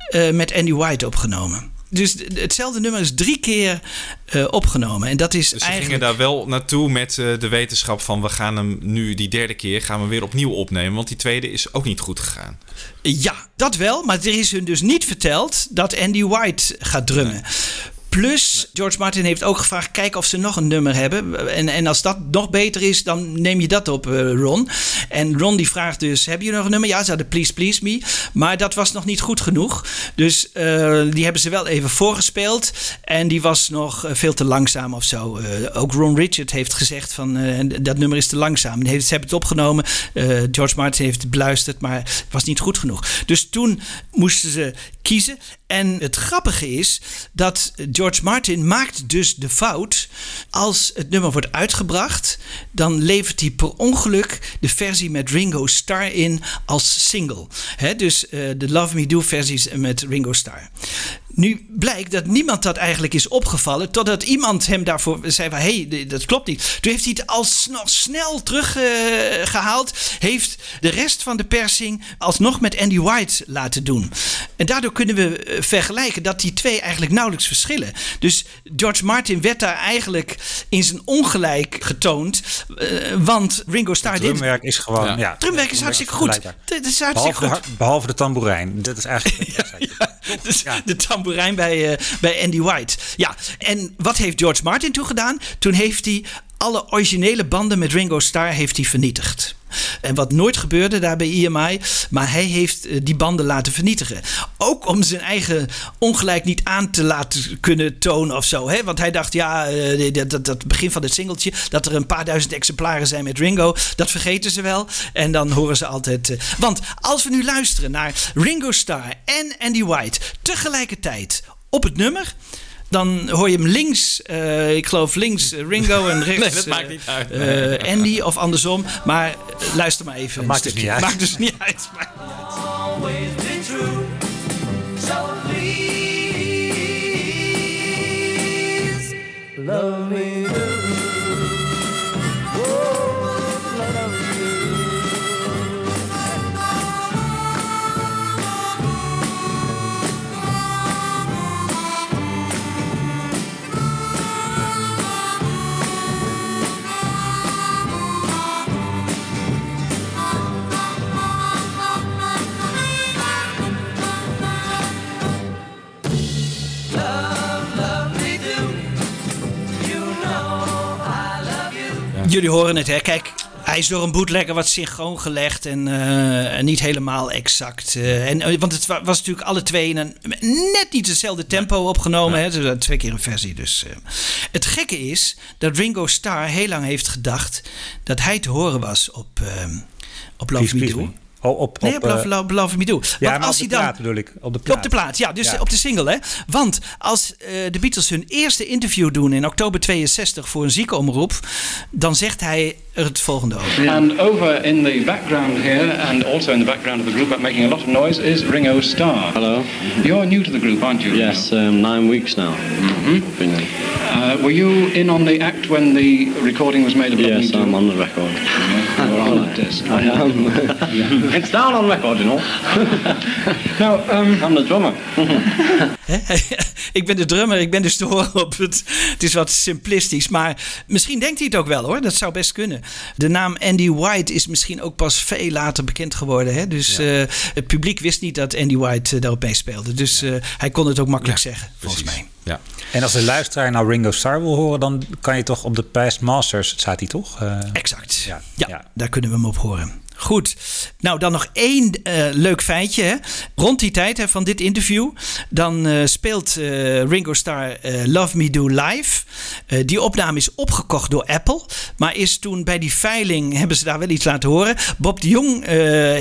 eh, met Andy White opgenomen. Dus hetzelfde nummer is drie keer eh, opgenomen. En dat is
Dus ze
eigenlijk...
gingen daar wel naartoe met eh, de wetenschap van... we gaan hem nu die derde keer gaan we weer opnieuw opnemen. Want die tweede is ook niet goed gegaan.
Ja, dat wel. Maar er is hun dus niet verteld dat Andy White gaat drummen. Plus, George Martin heeft ook gevraagd: kijk of ze nog een nummer hebben. En, en als dat nog beter is, dan neem je dat op, eh, Ron. En Ron die vraagt dus: hebben jullie nog een nummer? Ja, ze hadden Please Please Me. Maar dat was nog niet goed genoeg. Dus eh, die hebben ze wel even voorgespeeld. En die was nog eh, veel te langzaam of zo. Ook Ron Richard heeft gezegd: van dat nummer is te langzaam. Ze hebben het opgenomen. George Martin heeft beluisterd, maar het was niet goed genoeg. Dus toen moesten ze kiezen. En het grappige is dat George Martin maakt dus de fout. Als het nummer wordt uitgebracht, dan levert hij per ongeluk de versie met Ringo Starr in als single. Dus eh, de Love Me Do versies met Ringo Starr. Nu blijkt dat niemand dat eigenlijk is opgevallen, totdat iemand hem daarvoor zei van, hé, hey, dat klopt niet. Toen heeft hij het alsnog snel teruggehaald, heeft de rest van de persing alsnog met Andy White laten doen. En daardoor kunnen we eh, vergelijken dat die twee eigenlijk nauwelijks verschillen. Dus George Martin werd daar eigenlijk in zijn ongelijk getoond, eh, want Ringo Starr...
Het
dit-
drumwerk is gewoon... Ja.
Drumwerk is hartstikke goed. Dat is hartstikke
Behalve de,
goed.
har- behalve de tamboerijn. Dat is eigenlijk... [laughs]
Dus de tamboerijn bij, eh, bij Andy White. Ja, en wat heeft George Martin toen gedaan? Toen heeft hij alle originele banden met Ringo Starr heeft hij vernietigd. En wat nooit gebeurde daar bij EMI, maar hij heeft eh, die banden laten vernietigen. Ook om zijn eigen ongelijk niet aan te laten kunnen tonen of zo. Hè? Want hij dacht, ja, eh, dat, dat, dat begin van het singeltje, dat er een paar duizend exemplaren zijn met Ringo, dat vergeten ze wel. En dan horen ze altijd. eh, want als we nu luisteren naar Ringo Starr en Andy White tegelijkertijd op het nummer. Dan hoor je hem links, eh, ik geloof links eh, Ringo en [laughs] rechts
Nee, dat
eh,
maakt niet uit.
eh, Andy of andersom. Maar luister maar even. een
maakt dus
stukje.
niet uit.
Maakt dus niet uit. [laughs] Maakt niet
love me
Jullie horen het, hè? Kijk, hij is door een bootlegger wat synchroon gelegd en, eh, en niet helemaal exact. eh, en, eh, want het wa- was natuurlijk alle twee in een net niet hetzelfde tempo opgenomen. Hè? Het was twee keer een versie. Dus. Het gekke is dat Ringo Starr heel lang heeft gedacht dat hij te horen was op, op Love Me Do.
Oh, op,
Nee,
op,
Love,
eh,
Love, Love Me Do. Want
Ja, maar
als
op de
hij dan,
plaat bedoel ik. Op de plaat.
op de plaat, ja, dus
Ja.
op de single, hè? Want als eh, de Beatles hun eerste interview doen in oktober 62 voor een ziekenomroep, dan zegt hij er het volgende over.
And over in the background here, and also in the background of the group, but making a lot of noise, is Ringo Starr. Hello. You're new to the group, aren't you?
Yes, um, nine weeks now.
hmm Uh, were you in on the act when the recording was made of
Yes? I'm on the record.
You're on the [laughs] disc.
I am. it's down on record, you know. [laughs]
now, um,
I'm the drummer. [laughs]
Ik ben de drummer, ik ben dus te horen op het. Het is wat simplistisch, maar misschien denkt hij het ook wel hoor. Dat zou best kunnen. De naam Andy White is misschien ook pas veel later bekend geworden. Hè? Dus eh, het publiek wist niet dat Andy White eh, daarop meespeelde. Dus eh, hij kon het ook makkelijk zeggen, volgens mij.
Ja.
En als de luisteraar nou Ringo Starr wil horen, dan kan je toch op de Past Masters, staat hij toch? Eh,
Exact.
Ja.
Ja, daar kunnen we hem op horen. Goed. Nou, dan nog één eh, leuk feitje. Hè. Rond die tijd hè, van dit interview, dan eh, speelt Ringo Starr Love Me Do live. Die opname is opgekocht door Apple, maar is toen bij die veiling hebben ze daar wel iets laten horen. Bob de Jong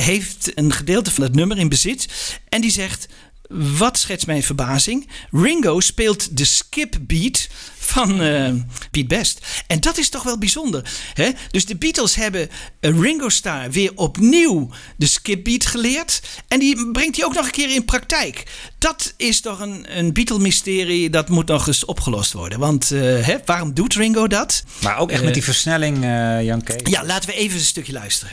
heeft een gedeelte van het nummer in bezit en die zegt. Wat schetst mijn verbazing? Ringo speelt de skip beat van eh Pete Best. En dat is toch wel bijzonder. Hè? Dus de Beatles hebben eh, Ringo Starr weer opnieuw de skip beat geleerd. En die brengt hij ook nog een keer in praktijk. Dat is toch een, een Beatle-mysterie. Dat moet nog eens opgelost worden. Want eh, hè, waarom doet Ringo dat?
Maar ook echt met die versnelling, eh Jan Kees.
Ja, laten we even een stukje luisteren.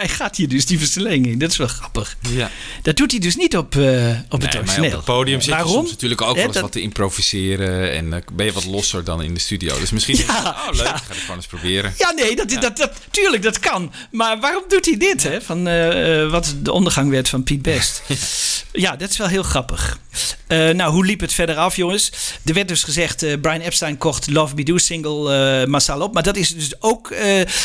hij gaat hier dus die verlenging. Dat is wel grappig.
Ja.
Dat doet hij dus niet op, eh, op het
Nee, maar
origineel.
op het podium zit
Waarom?
soms natuurlijk ook wel eens
dat-
wat te improviseren. En eh, ben je wat losser dan in de studio. Dus misschien je, oh leuk, ga ik gewoon eens proberen.
Ja, nee, dat, dat, dat, tuurlijk, dat kan. Maar waarom doet hij dit? Hè? Van, eh, wat de ondergang werd van Piet Best. [laughs] Ja, dat is wel heel grappig. Nou, hoe liep het verder af, jongens? Er werd dus gezegd, Brian Epstein kocht Love Me Do single massaal op. Maar dat is dus ook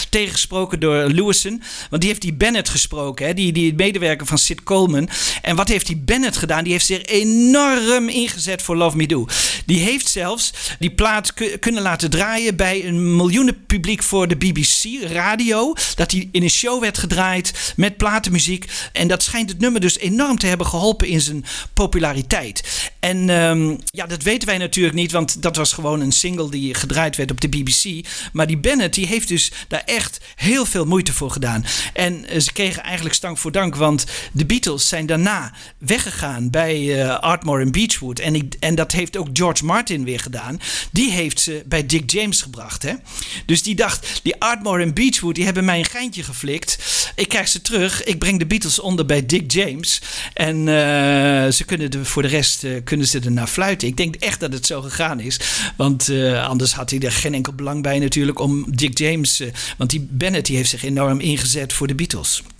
tegengesproken door Lewison. Want die heeft die Bennett gesproken, hè? Die, die medewerker van Sid Coleman. En wat heeft die Bennett gedaan? Die heeft zich enorm ingezet voor Love Me Do. Die heeft zelfs die plaat ku- kunnen laten draaien bij een miljoenen publiek voor de BBC radio. Dat die in een show werd gedraaid met platenmuziek. En dat schijnt het nummer dus enorm te hebben geholpen in zijn populariteit. En ehm, ja, dat weten wij natuurlijk niet, want dat was gewoon een single die gedraaid werd op de BBC. Maar die Bennett die heeft dus daar echt heel veel moeite voor gedaan. En eh, ze kregen eigenlijk stank voor dank, want de Beatles zijn daarna weggegaan bij eh, Ardmore en Beechwood. En, ik, en dat heeft ook George Martin weer gedaan. Die heeft ze bij Dick James gebracht. Hè? Dus die dacht, die Ardmore en Beechwood, die hebben mij een geintje geflikt. Ik krijg ze terug. Ik breng de Beatles onder bij Dick James. En eh, ze kunnen er voor de rest kunnen ze er naar fluiten. Ik denk echt dat het zo gegaan is. Want anders had hij er geen enkel belang bij natuurlijk om Dick James. want die Bennett die heeft zich enorm ingezet voor de Beatles. Beatles.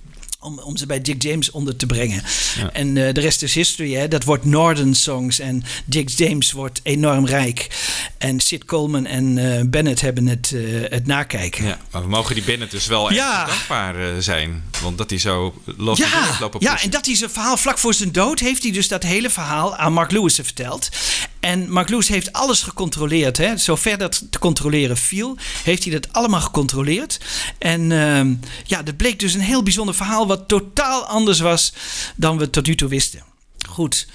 Om, om ze bij Dick James onder te brengen.
Ja.
En eh, de rest is history. Hè? Dat wordt Northern Songs. En Dick James wordt enorm rijk. En Sid Coleman en eh, Bennett hebben het, eh, het nakijken.
Ja, maar we mogen die Bennett dus wel echt dankbaar zijn. Want dat hij zo heeft
Ja,
lopen
ja, en dat hij zijn verhaal vlak voor zijn dood heeft hij dus dat hele verhaal aan Mark Lewis verteld. En Mark Lewis heeft alles gecontroleerd. Hè. Zover dat te controleren viel, heeft hij dat allemaal gecontroleerd. En ehm, ja, dat bleek dus een heel bijzonder verhaal wat totaal anders was dan we tot nu toe wisten. Goed.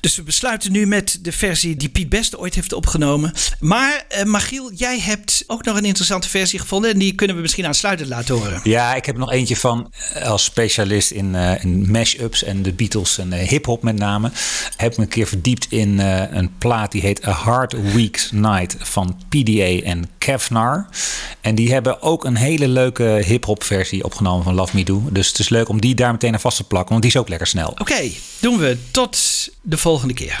Dus we besluiten nu met de versie die Piet Best ooit heeft opgenomen. Maar eh, Magiel, jij hebt ook nog een interessante versie gevonden. En die kunnen we misschien aansluitend laten horen.
Ja, ik heb nog eentje van eh, als specialist in, in mash-ups en de Beatles en hip-hop met name. Heb ik me een keer verdiept in een plaat die heet A Hard Week's Night van PDA en Kevnar. En die hebben ook een hele leuke hip-hop versie opgenomen van Love Me Do. Dus het is leuk om die daar meteen aan vast te plakken, want die is ook lekker snel.
Oké, doen we. Tot de volgende keer.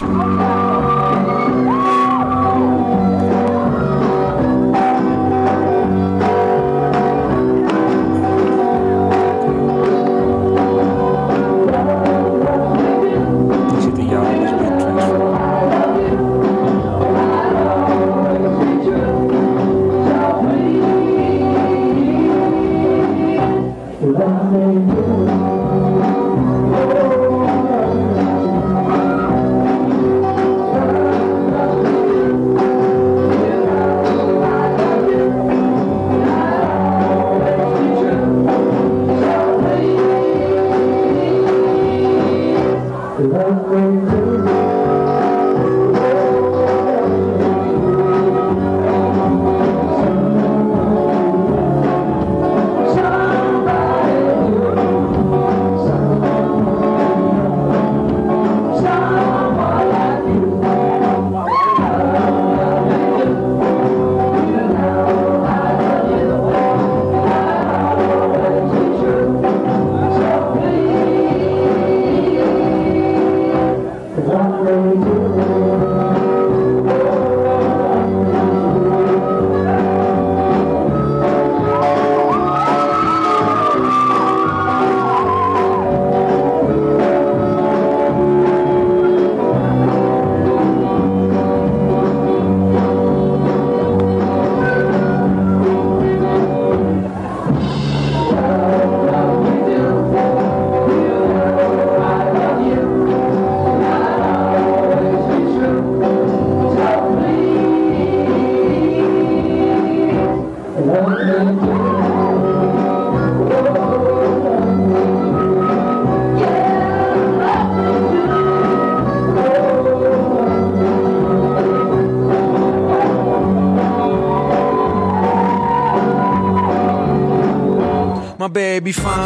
Baby fine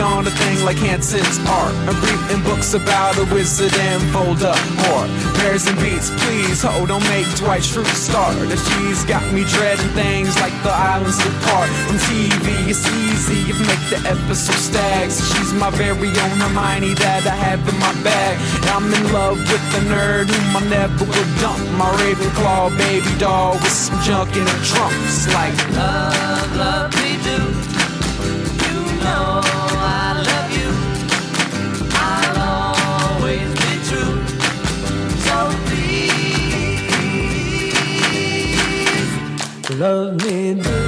on to
things like Hanson's art. I'm reading books about a wizard and fold up Voldemort. Pairs and beats, please, ho, don't make Dwight Schrute start. If she's got me dreading things like the islands depart. From TV, it's easy if make the episode stags. She's my very own Hermione that I have in my bag. I'm in love with the nerd whom I never would dump. My Ravenclaw baby doll with some junk in her trunks. Like
Love, love me do. You know love me do.